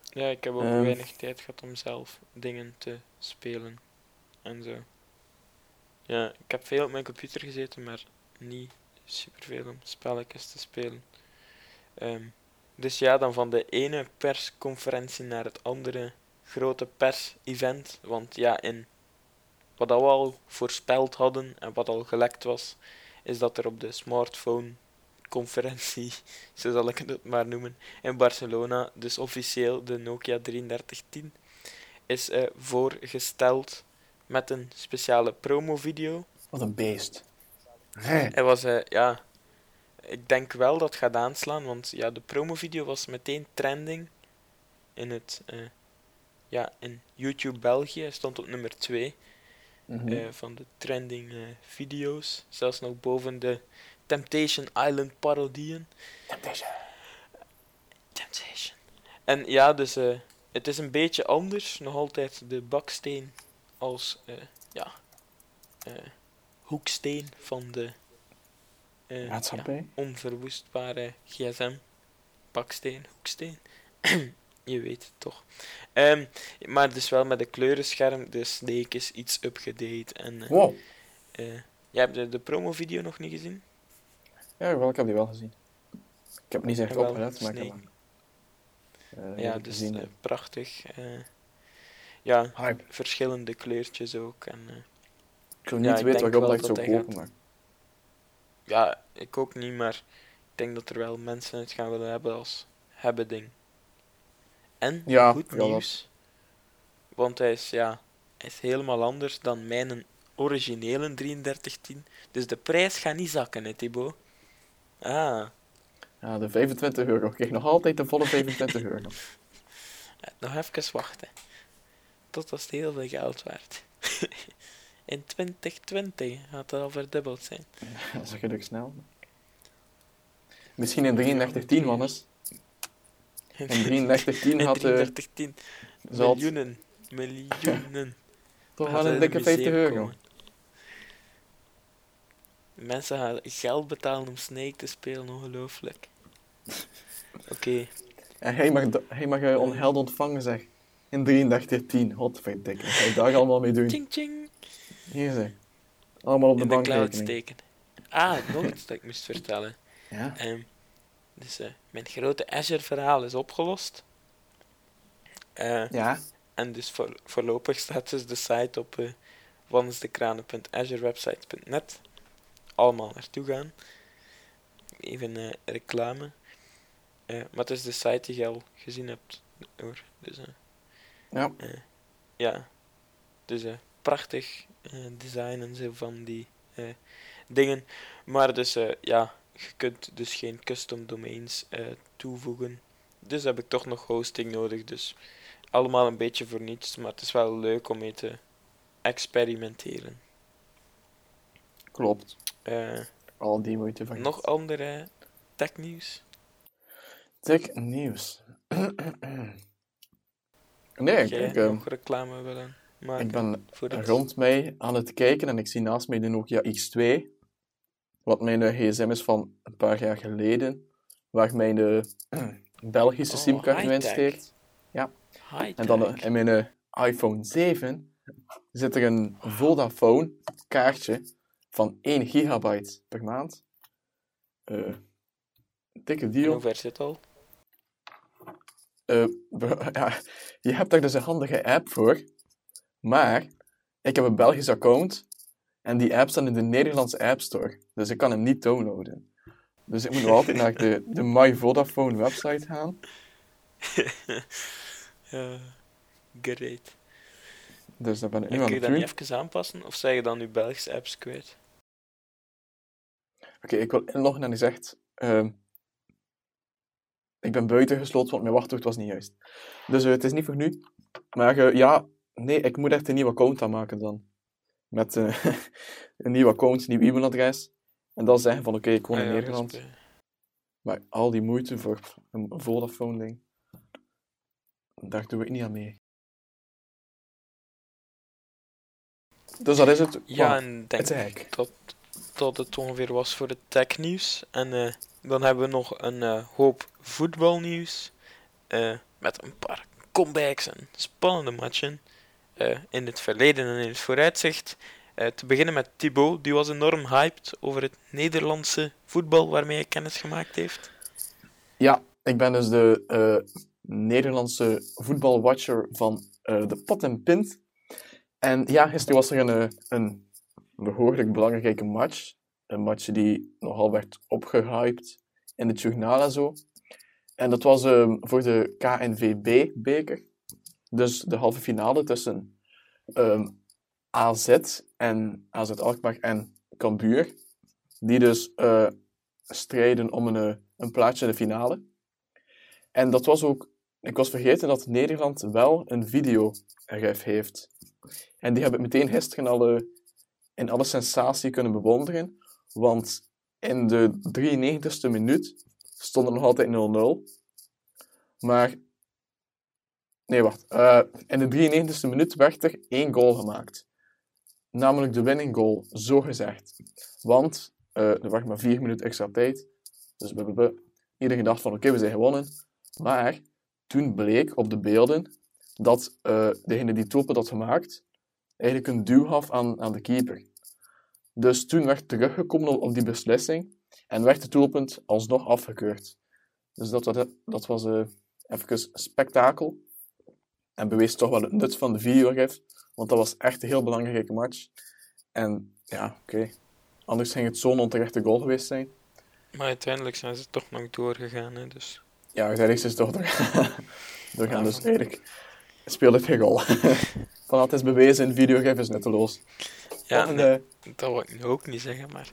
Ja, ik heb ook Ehm. weinig tijd gehad om zelf dingen te spelen en zo. Ja, ik heb veel op mijn computer gezeten, maar niet superveel om spelletjes te spelen. Ehm, dus ja, dan van de ene persconferentie naar het andere grote pers-event. Want ja, in wat we al voorspeld hadden en wat al gelekt was, is dat er op de smartphone conferentie, zo zal ik het maar noemen, in Barcelona, dus officieel de Nokia 3310, is eh, voorgesteld met een speciale promovideo. Wat een beest. Hij was, eh, ja, ik denk wel dat het gaat aanslaan, want ja, de promovideo was meteen trending in het, eh, ja, in YouTube België. Hij stond op nummer 2 Mhm. eh, van de trending eh, video's, zelfs nog boven de Temptation Island parodieën. Temptation. Temptation. En ja, dus eh, het is een beetje anders. Nog altijd de baksteen als eh, ja, eh, hoeksteen van de ja, Maatschappij. onverwoestbare gsm. Baksteen, hoeksteen. Je weet het toch. Ehm, maar dus wel met een kleurenscherm. De Snake is iets upgedate. En eh, Wow. eh, jij hebt de, de promo-video nog niet gezien? Ja, wel, ik heb die wel gezien. Ik heb niet echt Jawel, opgelet, maar ik heb hem Ja, dus gezien. prachtig. ja, Hype. verschillende kleurtjes ook. En, Ik wil niet weten wel dat ik dat zou kopen, maar... ja, ik ook niet, maar ik denk dat er wel mensen het gaan willen hebben als hebben ding. En Ja, goed ja, nieuws, want hij is, ja, hij is helemaal anders dan mijn originele 3310. Dus de prijs gaat niet zakken, hè, Thibaut? Ah, Ja, de 25 euro. Ik kreeg nog altijd de volle 25 euro. nog even wachten. Tot was het heel veel geld waard. In 2020 gaat het al verdubbeld zijn. Dat is redelijk snel. Misschien in 3310, Wannes. In 3310 In had eh 3310. zal het Miljoenen. Miljoenen. toch wel een dikke 50 museum euro. Mensen gaan geld betalen om Snake te spelen, ongelooflijk. Oké, En hij mag, hij mag eh, on- geld ontvangen, zeg. In 3310. Godverdikke. Wat ga je daar allemaal mee doen? ching ching. Hier zeg. Allemaal op de In de cloud steken. Ah, nog iets dat ik moest vertellen. Ja. Ehm, dus eh, mijn grote Azure-verhaal is opgelost. Eh, Ja. En dus voor, voorlopig staat dus de site op uh, wannesdekranen.azurewebsite.net. Allemaal naartoe gaan. Even reclame. Maar het is de site die je al gezien hebt. Hoor. Dus, Ja. ja. Dus prachtig eh, design en zo van die eh, dingen. Maar dus eh, ja, je kunt dus geen custom domains toevoegen. Dus heb ik toch nog hosting nodig. Dus allemaal een beetje voor niets, maar het is wel leuk om mee te experimenteren. Klopt. Al die moeite van. nog andere technieuws? Tech nieuws. nee, ik, eh, nog reclame willen maken ik ben het... rond mij aan het kijken en ik zie naast mij de Nokia X2. Wat mijn eh, gsm is van een paar jaar geleden. Waar mijn eh, Belgische Oh, simkaart in steekt. High En dan eh, in mijn iPhone 7 zit er een Vodafone kaartje van 1 gigabyte per maand. Dikke En deal. hoe ver zit al? Ja, je hebt daar dus een handige app voor. Maar ik heb een Belgisch account. En die app staat in de Nederlandse App Store. Dus ik kan hem niet downloaden. Dus ik moet nog altijd naar de, de My Vodafone website gaan. Ja, great. Dus daar ben ik nu aan kun je dat niet even aanpassen? Of zeg je dan nu Belgische apps kwijt? Oké, ik wil inloggen en hij zegt... ehm, ik ben buiten gesloten, want mijn wachtwoord was niet juist. Dus eh, het is niet voor nu. Maar eh, ja, nee, ik moet echt een nieuw account aanmaken dan. Met eh, een nieuw account, een nieuw e-mailadres. En dan zeggen van, oké, ik woon Ah in ja, Nederland. Maar al die moeite voor een Vodafone-ding, daar doe ik niet aan mee. Dus dat is het. Ja, en het denk eigenlijk. dat, dat het ongeveer was voor het technieuws. En eh, dan hebben we nog een eh, hoop voetbalnieuws. met een paar comebacks en spannende matchen. Eh, in het verleden en in het vooruitzicht. Eh, te beginnen met Thibaut, die was enorm hyped over het Nederlandse voetbal waarmee hij kennis gemaakt heeft. Ja, ik ben dus de eh, Nederlandse voetbalwatcher van de Pot en Pint. En ja, gisteren was er een, een behoorlijk belangrijke match. Een match die nogal werd opgehyped in het journaal en zo. En dat was eh, voor de KNVB-beker. Dus de halve finale tussen ehm, AZ en AZ Alkmaar en Cambuur. Die dus eh, strijden om een, eh, een plaatsje in de finale. En dat was ook... Ik was vergeten dat Nederland wel een videoref heeft. En die heb ik meteen gisteren al eh, in alle sensatie kunnen bewonderen. Want in de 93ste minuut stond het nog altijd 0-0. Maar... Nee, wacht. Eh, in de 93ste minuut werd er één goal gemaakt. Namelijk de winning goal, zo gezegd. Want eh, er werd maar vier minuten extra tijd. Dus iedereen dacht van oké, we zijn gewonnen. Maar toen bleek op de beelden dat eh, degene die doelpunt had gemaakt, eigenlijk een duw gaf aan, aan de keeper. Dus toen werd teruggekomen op, die beslissing en werd het doelpunt alsnog afgekeurd. Dus dat, was- dat was eh even spektakel. En bewees toch wel het nut van de videogif, want dat was echt een heel belangrijke match. En ja, oké. Anders ging het zo'n onterechte goal geweest zijn. Maar uiteindelijk zijn ze toch nog doorgegaan. Hè, dus. Ja, uiteindelijk is het toch doorgaan. doorgaan dus eigenlijk speelde het geen rol. Van het is bewezen, een videogif is nutteloos. Ja, En, nee, dat wil ik nu ook niet zeggen, maar...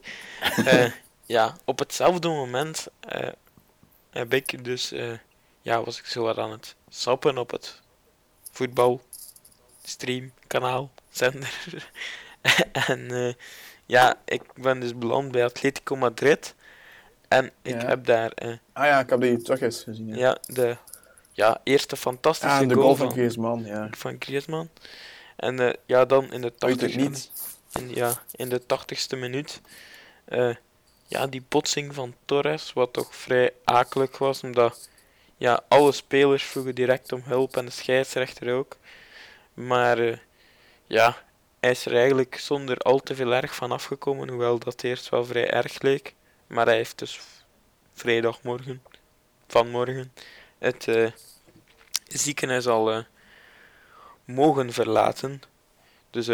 eh, ja, op hetzelfde moment eh, heb ik dus... eh, ja, was ik zo wat aan het sappen op het voetbal stream kanaal zender. en eh, ja, ik ben dus beland bij Atletico Madrid. En ik Ja. heb daar eh, ah ja, ik heb die toch eens gezien. Ja. ja, de ja, eerste fantastische Ah, de goal goal van van, Griezmann, ja. van Griezmann. En eh, ja, dan in de Uit 80 het niet. in, ja, in de tachtigste minuut. ja, die botsing van Torres, wat toch vrij akelig was, omdat ja, alle spelers vroegen direct om hulp en de scheidsrechter ook. Maar eh, ja, hij is er eigenlijk zonder al te veel erg van afgekomen, hoewel dat eerst wel vrij erg leek. Maar hij heeft dus vrijdagmorgen, vanmorgen, het eh, ziekenhuis al eh, mogen verlaten. Dus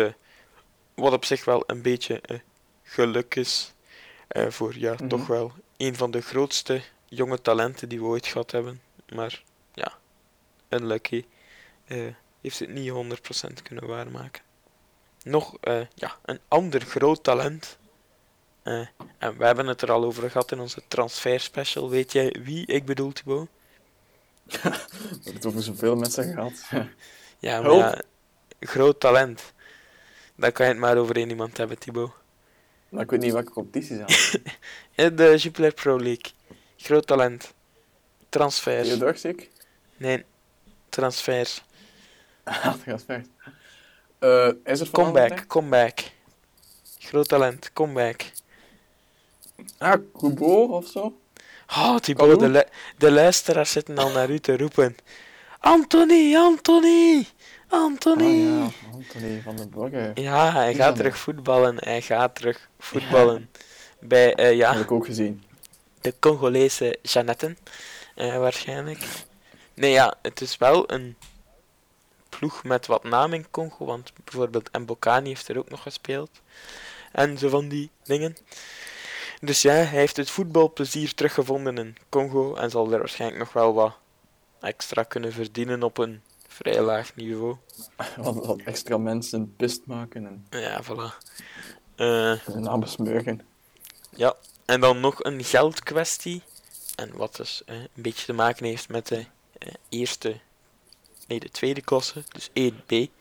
wat op zich wel een beetje geluk is voor ja, Mhm. toch wel een van de grootste jonge talenten die we ooit gehad hebben. Maar ja, unlucky eh, heeft het niet 100% kunnen waarmaken. Nog eh, ja, een ander groot talent. eh, en we hebben het er al over gehad in onze transfer special. Weet jij wie ik bedoel, Thibaut? We hebben het over zoveel mensen gehad. Ja, maar ja, groot talent. Dan kan je het maar over één iemand hebben, Thibaut. maar ik weet niet welke competitie ze de Jupiler Pro League. Groot talent. Transfers. Theodor, ik? Nee, transfers. Ah, dat gaat ver. Eh, is het van Comeback, comeback. Groot talent, comeback. Ah, Kubo of zo? Oh, Thibaut, de, lu- de luisteraars zitten al naar u te roepen. Anthony, Anthony, Anthony. Ah ja, Anthony van den Brugge. Ja, hij gaat terug voetballen. Hij gaat terug voetballen. Bij, eh, ja, Heb ik ook gezien. de Congolese Jeannetten, eh, waarschijnlijk. Nee, ja, het is wel een ploeg met wat naam in Congo, want bijvoorbeeld Mbokani heeft er ook nog gespeeld. En zo van die dingen. Dus ja, hij heeft het voetbalplezier teruggevonden in Congo en zal er waarschijnlijk nog wel wat extra kunnen verdienen op een vrij laag niveau. Wat, wat extra mensen pist maken en Ja, voilà. Zijn naam besmeuren. Ja, en dan nog een geldkwestie. En wat dus eh, een beetje te maken heeft met de eh, eerste, nee, de tweede klasse, dus 1B.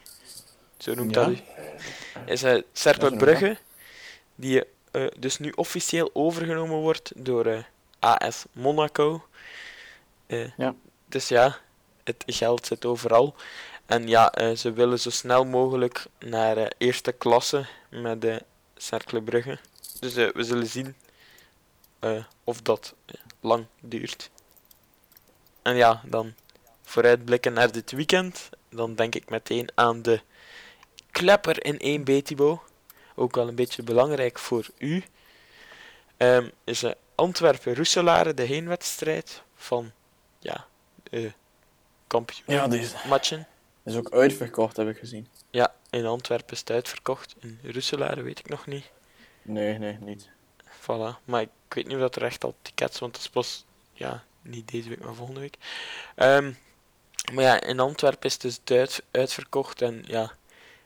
Zo noemt Ja. dat. Is uh, Cercle Brugge, die eh, dus nu officieel overgenomen wordt door AS Monaco. Ja. Dus ja, het geld zit overal. En ja, ze willen zo snel mogelijk naar eerste klasse met de Cercle Brugge. Dus we zullen zien of dat lang duurt. En ja, dan vooruitblikken naar dit weekend. Dan denk ik meteen aan de klepper in 1B Thibaut. Ook wel een beetje belangrijk voor u. Ehm, is Antwerpen-Roeselare de heenwedstrijd van ja, eh Ja, die is, matchen. is ook uitverkocht, heb ik gezien. Ja, in Antwerpen is het uitverkocht. In Roeselare weet ik nog niet. Nee, nee, niet. Voilà. Maar ik weet niet of dat er echt al tickets, want het is pas, ja, niet deze week, maar volgende week. Ehm, maar ja, in Antwerpen is het dus uitverkocht en ja,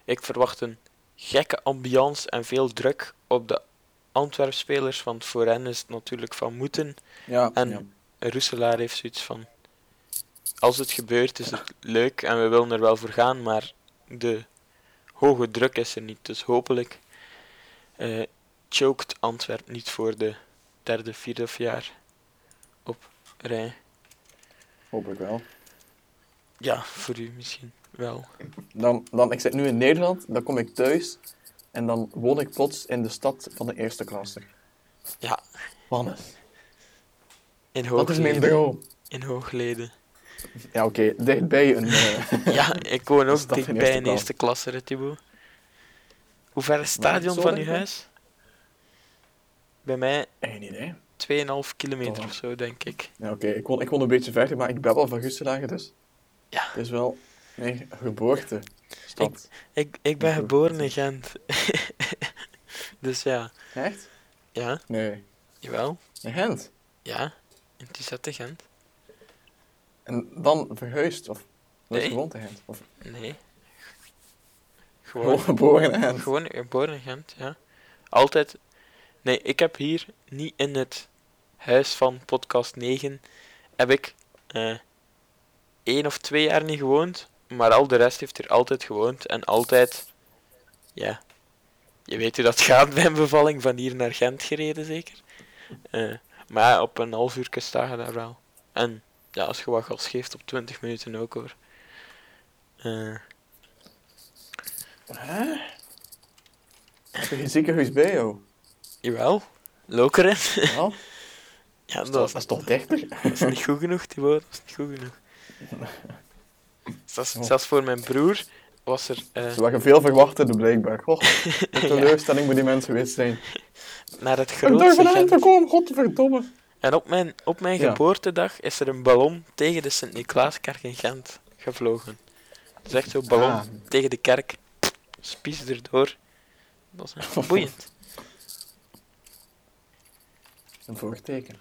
ik verwacht een gekke ambiance en veel druk op de Antwerp-spelers, want voor hen is het natuurlijk van moeten. Ja, En- ja. Roeselaar heeft zoiets van, als het gebeurt is het leuk en we willen er wel voor gaan, maar de hoge druk is er niet. Dus hopelijk eh choked Antwerp niet voor de derde, vierde of jaar op rij. hopelijk wel. Ja, voor u misschien wel. Dan, dan, ik zit nu in Nederland, dan kom ik thuis en dan woon ik plots in de stad van de eerste klasse. Ja. Wannes. In Dat is mijn Hoogleden. droom. In Hoogleden. Ja, oké, dichtbij een... eh, Ja, ik woon ook dichtbij een eerste klasse, Thibaut. Hoe ver is het stadion van uw huis? Bij mij Geen idee. 2,5 kilometer Oh. of zo, denk ik. Ja, oké, ik, woon, ik woon een beetje verder, maar ik ben wel van Gustelagen, dus... Ja. Het is wel mijn geboortestad. Ik, ik ben Oké. geboren in Gent. dus ja, Echt? ja, Nee. jawel. In Gent? Ja, in Gent. En dan verhuisd, of... Nooit Nee. gewoond in Gent? Of Nee. gewoon Gewoon, geboren in Gent? gewoon geboren in Gent, ja. Altijd. Nee, ik heb hier niet in het huis van podcast 9 heb ik eh één of twee jaar niet gewoond, maar al de rest heeft hier altijd gewoond en altijd, ja, je weet hoe dat gaat bij een bevalling, van hier naar Gent gereden zeker. Eh, maar op een half uur sta je daar wel. En ja, als je wat gas geeft op 20 minuten ook hoor. Eh, Hè? Heb je geen ziekenhuis bij jou? Jawel, Lokeren. Ja? Ja, Dat, dat, dat is toch dichter? dat is niet goed genoeg, Thibaut. Dat is niet goed genoeg. Zelfs, Oh. zelfs voor mijn broer was er eh, Ze waren veel verwachten, blijkbaar. Goh, de teleurstelling moet die mensen geweest zijn. naar het Ik durf grootste Gent. te komen, godverdomme. En op mijn, op mijn Ja. geboortedag is er een ballon tegen de Sint-Niklaaskerk in Gent gevlogen. Dat is echt zo'n ballon Ah. tegen de kerk. Spies erdoor. Dat is echt boeiend. Een voorteken.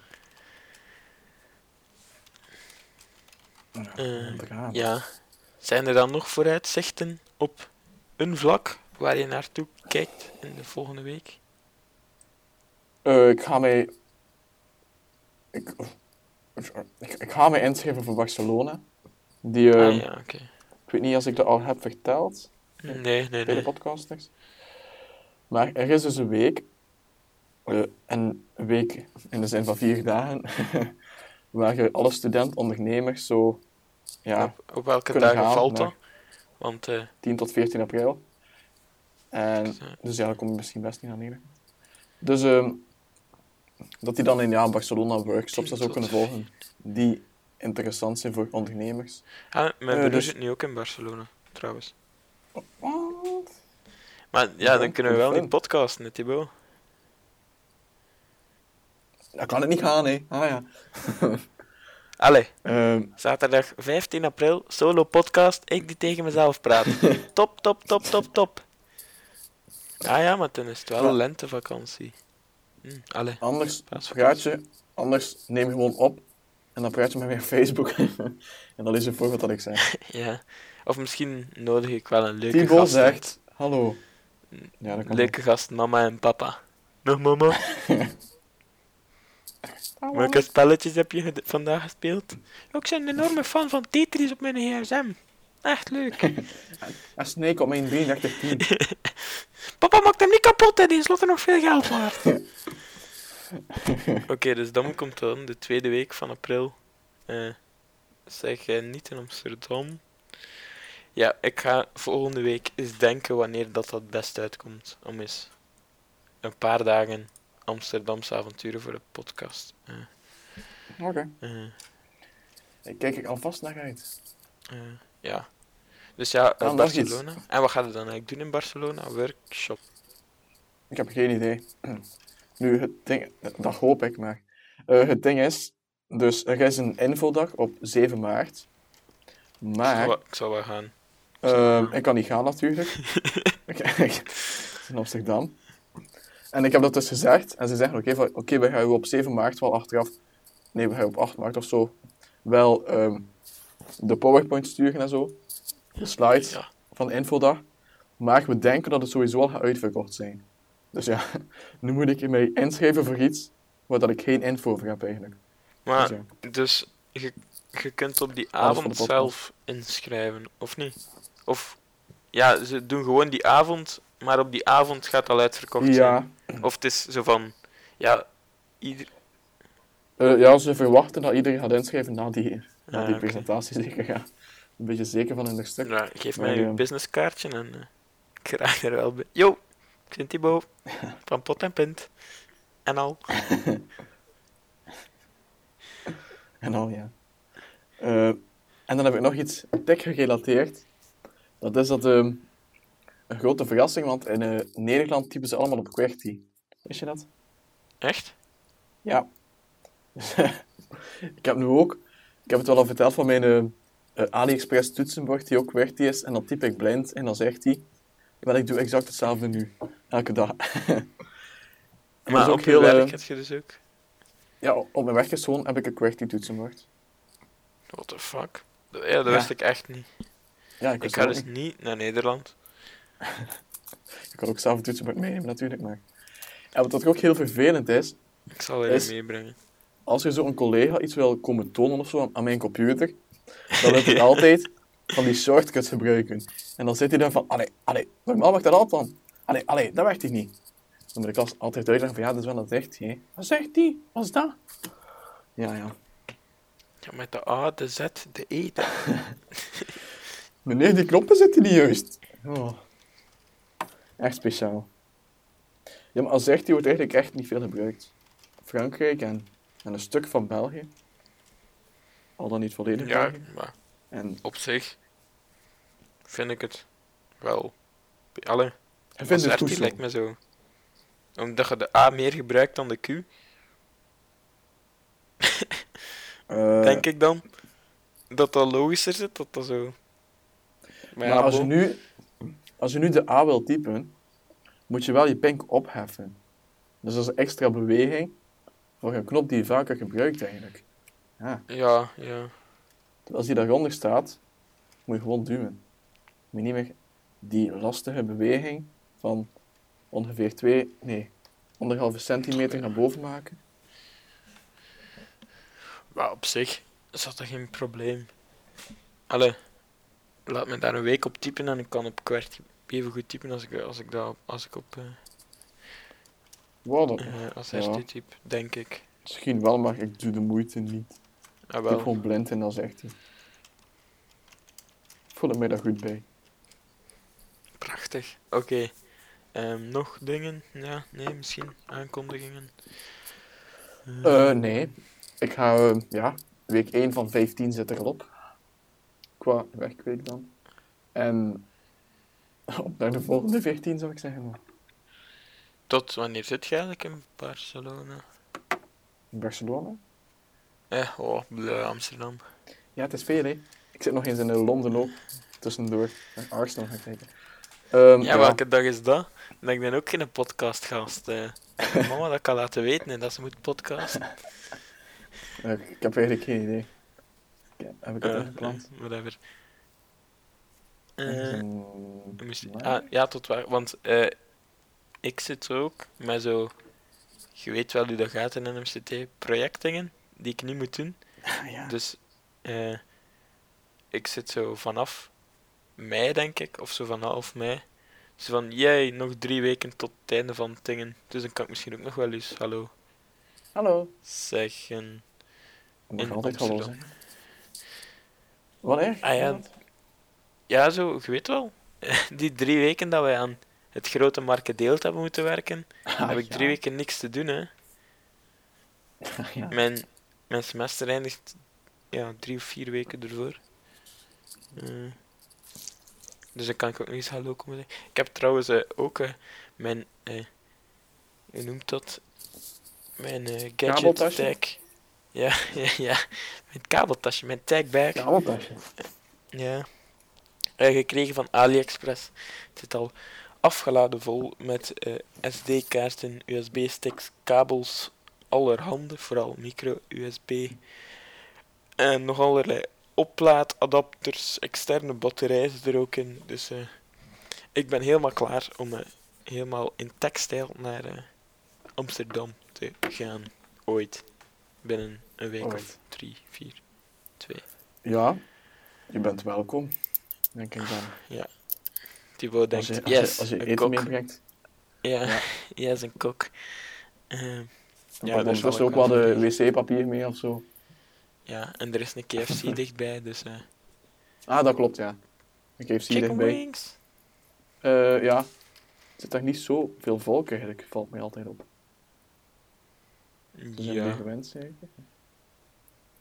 Ja, Eh. Ja. Zijn er dan nog vooruitzichten op een vlak waar je naartoe kijkt in de volgende week? Eh, ik ga mij... Ik, ik, ik ga mij inschrijven voor Barcelona. Die, ah ja, oké. Ik weet niet als ik dat al heb verteld Nee, nee, bij de podcasters. Maar er is dus een week. Eh, een week in de zin van vier dagen. waar je alle student-ondernemers zo... Ja, Op, op welke dagen gaan valt dat? Want eh, 10 tot 14 april. En, Dus, eh, dus ja, dan kom je misschien best niet naar Nederland. Dus ehm, dat die dan in ja, Barcelona workshops 10 en zo kunnen volgen, die interessant zijn voor ondernemers. ah, mijn Eh, broer dus- zit nu ook in Barcelona, trouwens. Wat? Maar ja, dan kunnen we wel niet podcasten, hè, Thibaut. Dat kan het niet gaan, hè. Ah ja. Allee, Ehm, zaterdag 15 april, solo podcast, ik die tegen mezelf praat. top, top, top, top, top. Ah ja, maar dan is het wel Ja. lentevakantie. Hm, allee, anders praat je, anders neem je gewoon op en dan praat je met mij op Facebook. en dan is het voor wat ik zeg. Ja. Of misschien nodig ik wel een leuke Thibaut gast. uit. zegt, hallo. Ja, dat kan Leuke gast, mama en papa. Nog mama? Welke spelletjes heb je vandaag gespeeld? Ik ben een enorme fan van Tetris op mijn gsm. Echt leuk. En Snake op mijn 3310. Papa maakt hem niet kapot, hè. die is slotte nog veel geld waard. Oké, dus dan komt dan de tweede week van april. Eh zeg jij niet in Amsterdam? Ja, ik ga volgende week eens denken wanneer dat dat best uitkomt. Om eens een paar dagen Amsterdamse avonturen voor de podcast. Eh, Oké. eh, Daar kijk ik alvast naar uit. eh, ja. Dus ja, Ah. Barcelona. En wat gaat je dan eigenlijk doen in Barcelona? Workshop. Ik heb geen idee. Nu, het ding, dat hoop ik maar. Eh, het ding is, dus er is een infodag op 7 maart. Ik zal Maar wel- ik zal wel gaan. ehm, ik kan niet gaan natuurlijk. ik, ik- in Amsterdam. En ik heb dat dus gezegd. En ze zeggen, oké, oké, we gaan op 7 maart wel achteraf... Nee, we gaan op 8 maart of zo wel ehm, de PowerPoint sturen en zo. De slides Ja. van de infodag. Maar we denken dat het sowieso al gaat uitverkocht zijn. Dus ja, nu moet ik mij inschrijven voor iets waar dat ik geen info over heb eigenlijk. Maar, Dus ja. dus je, je kunt op die avond zelf inschrijven, of niet? Of, ja, ze doen gewoon die avond, maar op die avond gaat al uitverkocht zijn. Ja, Of het is zo van, ja, ieder... eh, ja, ze verwachten dat iedereen gaat inschrijven na die, na Ah, die oké. presentatie zeker. Een beetje zeker van in de stuk. Ja, geef mij uw ja. businesskaartje en eh, ik raak er wel bij. Yo, ik ben Thibaut, van Pot en Pint. En al. En al, ja. Eh, en dan heb ik nog iets tech gerelateerd. Dat is dat ehm, een grote verrassing, want in eh, Nederland typen ze allemaal op QWERTY. Wist je dat? Echt? Ja. ik heb nu ook, ik heb het wel al verteld van mijn eh, eh, AliExpress toetsenbord die ook QWERTY is. En dan typ ik blind en dan zegt hij, wel ik doe exact hetzelfde nu. Elke dag. Maar is op je eh, werk heb je dus ook... ja, op mijn werk is gewoon heb ik een QWERTY toetsenbord. What the fuck? Ja, dat Ja. wist ik echt niet. Ja, ik, Ik ga ook dus niet. niet naar Nederland. Ik kan ook zelf een toetsenbord meenemen natuurlijk, maar... En wat dat ook heel vervelend is, Ik zal er Is- een meebrengen. als er zo'n collega iets wil komen tonen of zo aan, mijn computer, dan wil hij altijd van die shortcuts gebruiken. En dan zit hij dan van, allee, allee, normaal werkt dat altijd dan. Allee, allee, dat werkt hij niet. Dan moet ik als- altijd uitleggen van, ja, dat is wel een zegt hij. Wat zegt hij? Wat is dat? Ja, ja. Ja, met de A, de Z, de E. de- Meneer, die knoppen zitten niet juist. Oh. Echt speciaal. Ja, maar als zegt hij wordt eigenlijk echt niet veel gebruikt. Frankrijk en, en een stuk van België. Al dan niet volledig Ja, België. maar En op zich vind ik het wel. Alle. ik vind het goed die lijkt me zo. Omdat je de A meer gebruikt dan de Q, Eh, denk ik dan. Dat dat logischer zit, dat dat zo. Maar, maar als je, nu, als je nu de A wil typen, moet je wel je pink opheffen. Dus dat is een extra beweging voor een knop die je vaker gebruikt eigenlijk. Ja, Ja, ja. als die daaronder staat, moet je gewoon duwen. Moet je niet meer die lastige beweging van ongeveer 2, nee, anderhalve centimeter naar boven maken. Maar op zich zat er geen probleem. Allee, laat me daar een week op typen en ik kan op kwart even goed typen als ik, als ik, dat, op- als ik op eh Wow, dat, eh, als Ja. RT typ, denk ik. misschien wel, maar ik doe de moeite niet. Ah, Ik wel. gewoon blind en dat zegt hij. Ik voel mij daar goed bij. Prachtig. Oké. Ehm, nog dingen? Ja, nee, misschien aankondigingen. Eh, nee. Ik ga, ja, week 1 van 15 zit er al op. Qua werkweek dan. En op naar de volgende 14 zou ik zeggen. Tot wanneer zit je eigenlijk in Barcelona? In Barcelona? Eh, oh, bleh, Amsterdam. Ja, het is veel hè. Ik zit nog eens in Londen ook. Tussendoor. Naar Arsenal gaan kijken. Ehm, Ja, welke dag is dat? Dan ik ben ook geen podcastgast. eh. Mama dat kan laten weten hè, dat ze moet podcasten. ik heb eigenlijk geen idee. Ja, heb ik het Eh, ingepland? eh, whatever. Eh, maart? ah, ja, tot waar. Want eh, ik zit ook met zo je weet wel hoe dat gaat in MCT. Projectdingen die ik niet moet doen. ja. Dus eh, ik zit zo vanaf mei, denk ik, of zo van half mei. Zo van, jij, nog drie weken tot het einde van dingen. Dus dan kan ik misschien ook nog wel eens hallo Hallo. zeggen. In altijd hallo zeggen. Wat erg? Ah ja, ja, zo, je weet wel. Die drie weken dat wij aan het grote markendeelt hebben moeten werken, Ah, heb ik ja. drie weken niks te doen, hè. ja. Mijn, mijn semester eindigt ja, drie of vier weken ervoor. Eh, dus dan kan ik ook nog eens hallo komen zeggen. Ik heb trouwens eh, ook eh, mijn, hoe noemt dat? Mijn gadget tag. Ja, ja, ja, mijn kabeltasje, mijn tagbag. Kabeltasje. Ja. Eh, gekregen van AliExpress. Het zit al afgeladen vol met eh, SD-kaarten, USB-sticks, kabels, allerhande, vooral micro-USB. En nog allerlei oplaadadapters, externe batterijen er ook in. Dus eh, ik ben helemaal klaar om helemaal in textile naar Amsterdam te gaan. Ooit. Binnen een week of Ooit. drie, vier, twee. Ja, je bent welkom. Denk ik dan. Thibaut Als denkt, je, als yes, je, als je een eten kok. meebrengt, Ja, Ja. yes, een kok. Dan Ja, ja, dus ik ook wel de wc-papier mee of zo. ja, en er is een KFC dichtbij, dus eh Ah, dat klopt, ja. Heeft hier chicken dichtbij. wings. Eh, ja. Er zit daar niet zo veel volk eigenlijk, valt mij altijd op. Zijn Ja, gewend, zeker.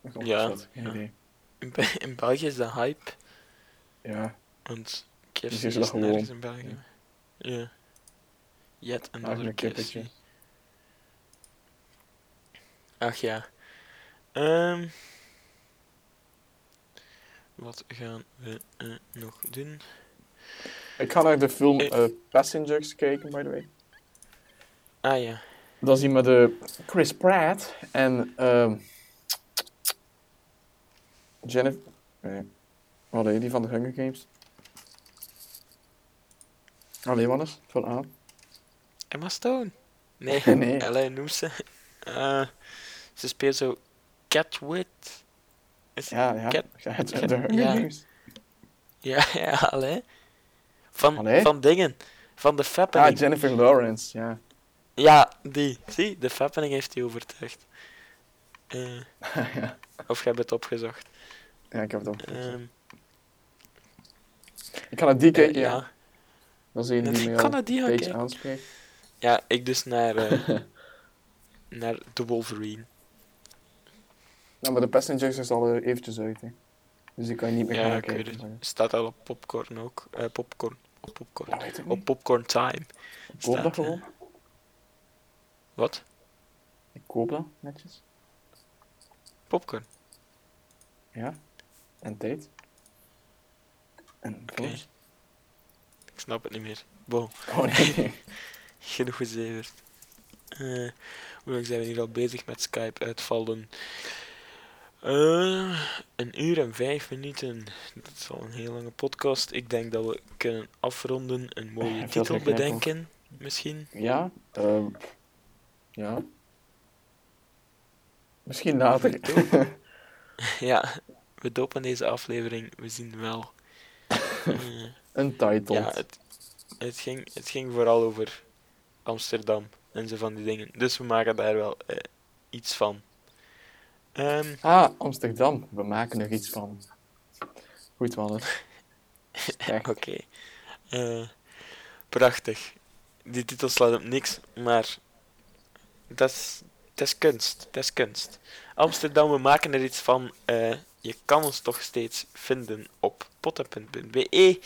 Of Ja, geen ja. idee. in, in België is dat hype, Ja, want KFC Dus is nergens in België. Ja. Yet another Eigenlijk een KFC. Ach ja. Ehm wat gaan we eh, nog doen? Ik ga naar de film eh, Passengers kijken, by the way. Ah ja. Is die met de Chris Pratt en ehm Jennifer. Nee. Die van de Hunger Games. Allee, wat is? Van A. Emma Stone? Nee, Nee. Ellen noemt ze. Eh, ze speelt zo Catwit. Is Ja, ja. Cat- Cat- de Hunger ja. Games. Ja, ja, allee. Van, Allee? van dingen. Van de Ah, Fappening. Jennifer Lawrence, ja. Ja, die. Zie, de Fappening heeft die overtuigd. Eh, ja. of jij hebt het opgezocht. Ja, ik heb het ook. Ehm, ik ga naar die eh, kijken, ja. ja. Dat is een die Ik kan naar die kijken. aanspreekt. Ja, ik dus naar, eh, naar The Wolverine. Nou, maar de Passengers is al eh, eventjes uit, hè. Dus die kan je niet meer Ja, gaan ik kijken. het. Staat al op popcorn ook. Eh, popcorn. Op popcorn. Ik Op popcorn time. Ik staat, dat eh. gewoon. Wat? Ik koop dat, netjes. Popcorn. Ja. En tijd. En films. Ik snap het niet meer. Bon. Oh nee. Genoeg gezeverd. Eh, hoe lang zijn we hier al bezig met Skype uitvallen? Eh, een uur en vijf minuten. Dat is al een heel lange podcast. Ik denk dat we kunnen afronden. Een mooie titel bedenken, misschien. Ja. ehm, ja. Misschien later. Ja, we dopen deze aflevering. We zien wel. Een title. ja, het, het, ging, het ging vooral over Amsterdam en zo van die dingen. Dus we maken daar wel eh, iets van. Ehm, Ah, Amsterdam. We maken er iets van. Goed. Sterk. Oké. Eh, prachtig. Die titel slaat op niks, maar dat is, dat is kunst. Dat is kunst. Amsterdam, we maken er iets van. Eh, je kan ons toch steeds vinden op potta.be,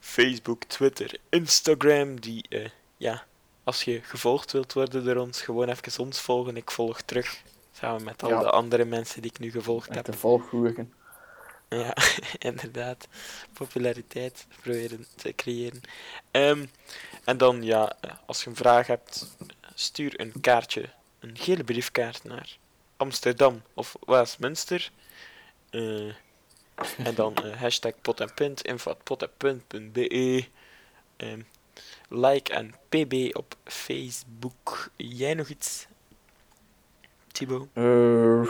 Facebook, Twitter, Instagram. Die, eh, ja, als je gevolgd wilt worden door ons, gewoon even ons volgen. Ik volg terug. Samen met al Ja. de andere mensen die ik nu gevolgd Met heb. de volggoeren. Ja, inderdaad. Populariteit proberen te creëren. Ehm, en dan, ja, eh, als je een vraag hebt, stuur een kaartje, een gele briefkaart naar Amsterdam of Westminster. Eh, en dan eh, hashtag pot en info pot en punt be. Ehm, like en pb op Facebook. Jij nog iets? Thibaut? Eh,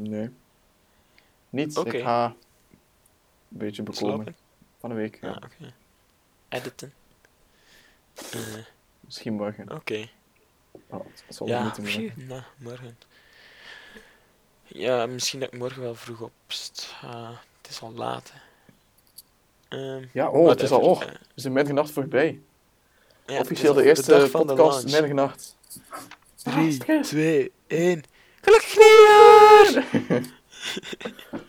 nee. Niet. Oké. Ik ga een beetje bekomen Slapen? van de week. Ja. Ja, oké. Editen. Eh, Misschien morgen. oké. Oh, het zal Ja, morgen. nou, morgen. Ja, misschien dat ik morgen wel vroeg opsta. Het is al laat. hè. Ehm, Ja, oh, het is al. Oh, Eh, we zijn middernacht voorbij. ja, het Officieel is de eerste de podcast middernacht. 3, stress. 2, 1. Gelukkig nieuwjaar!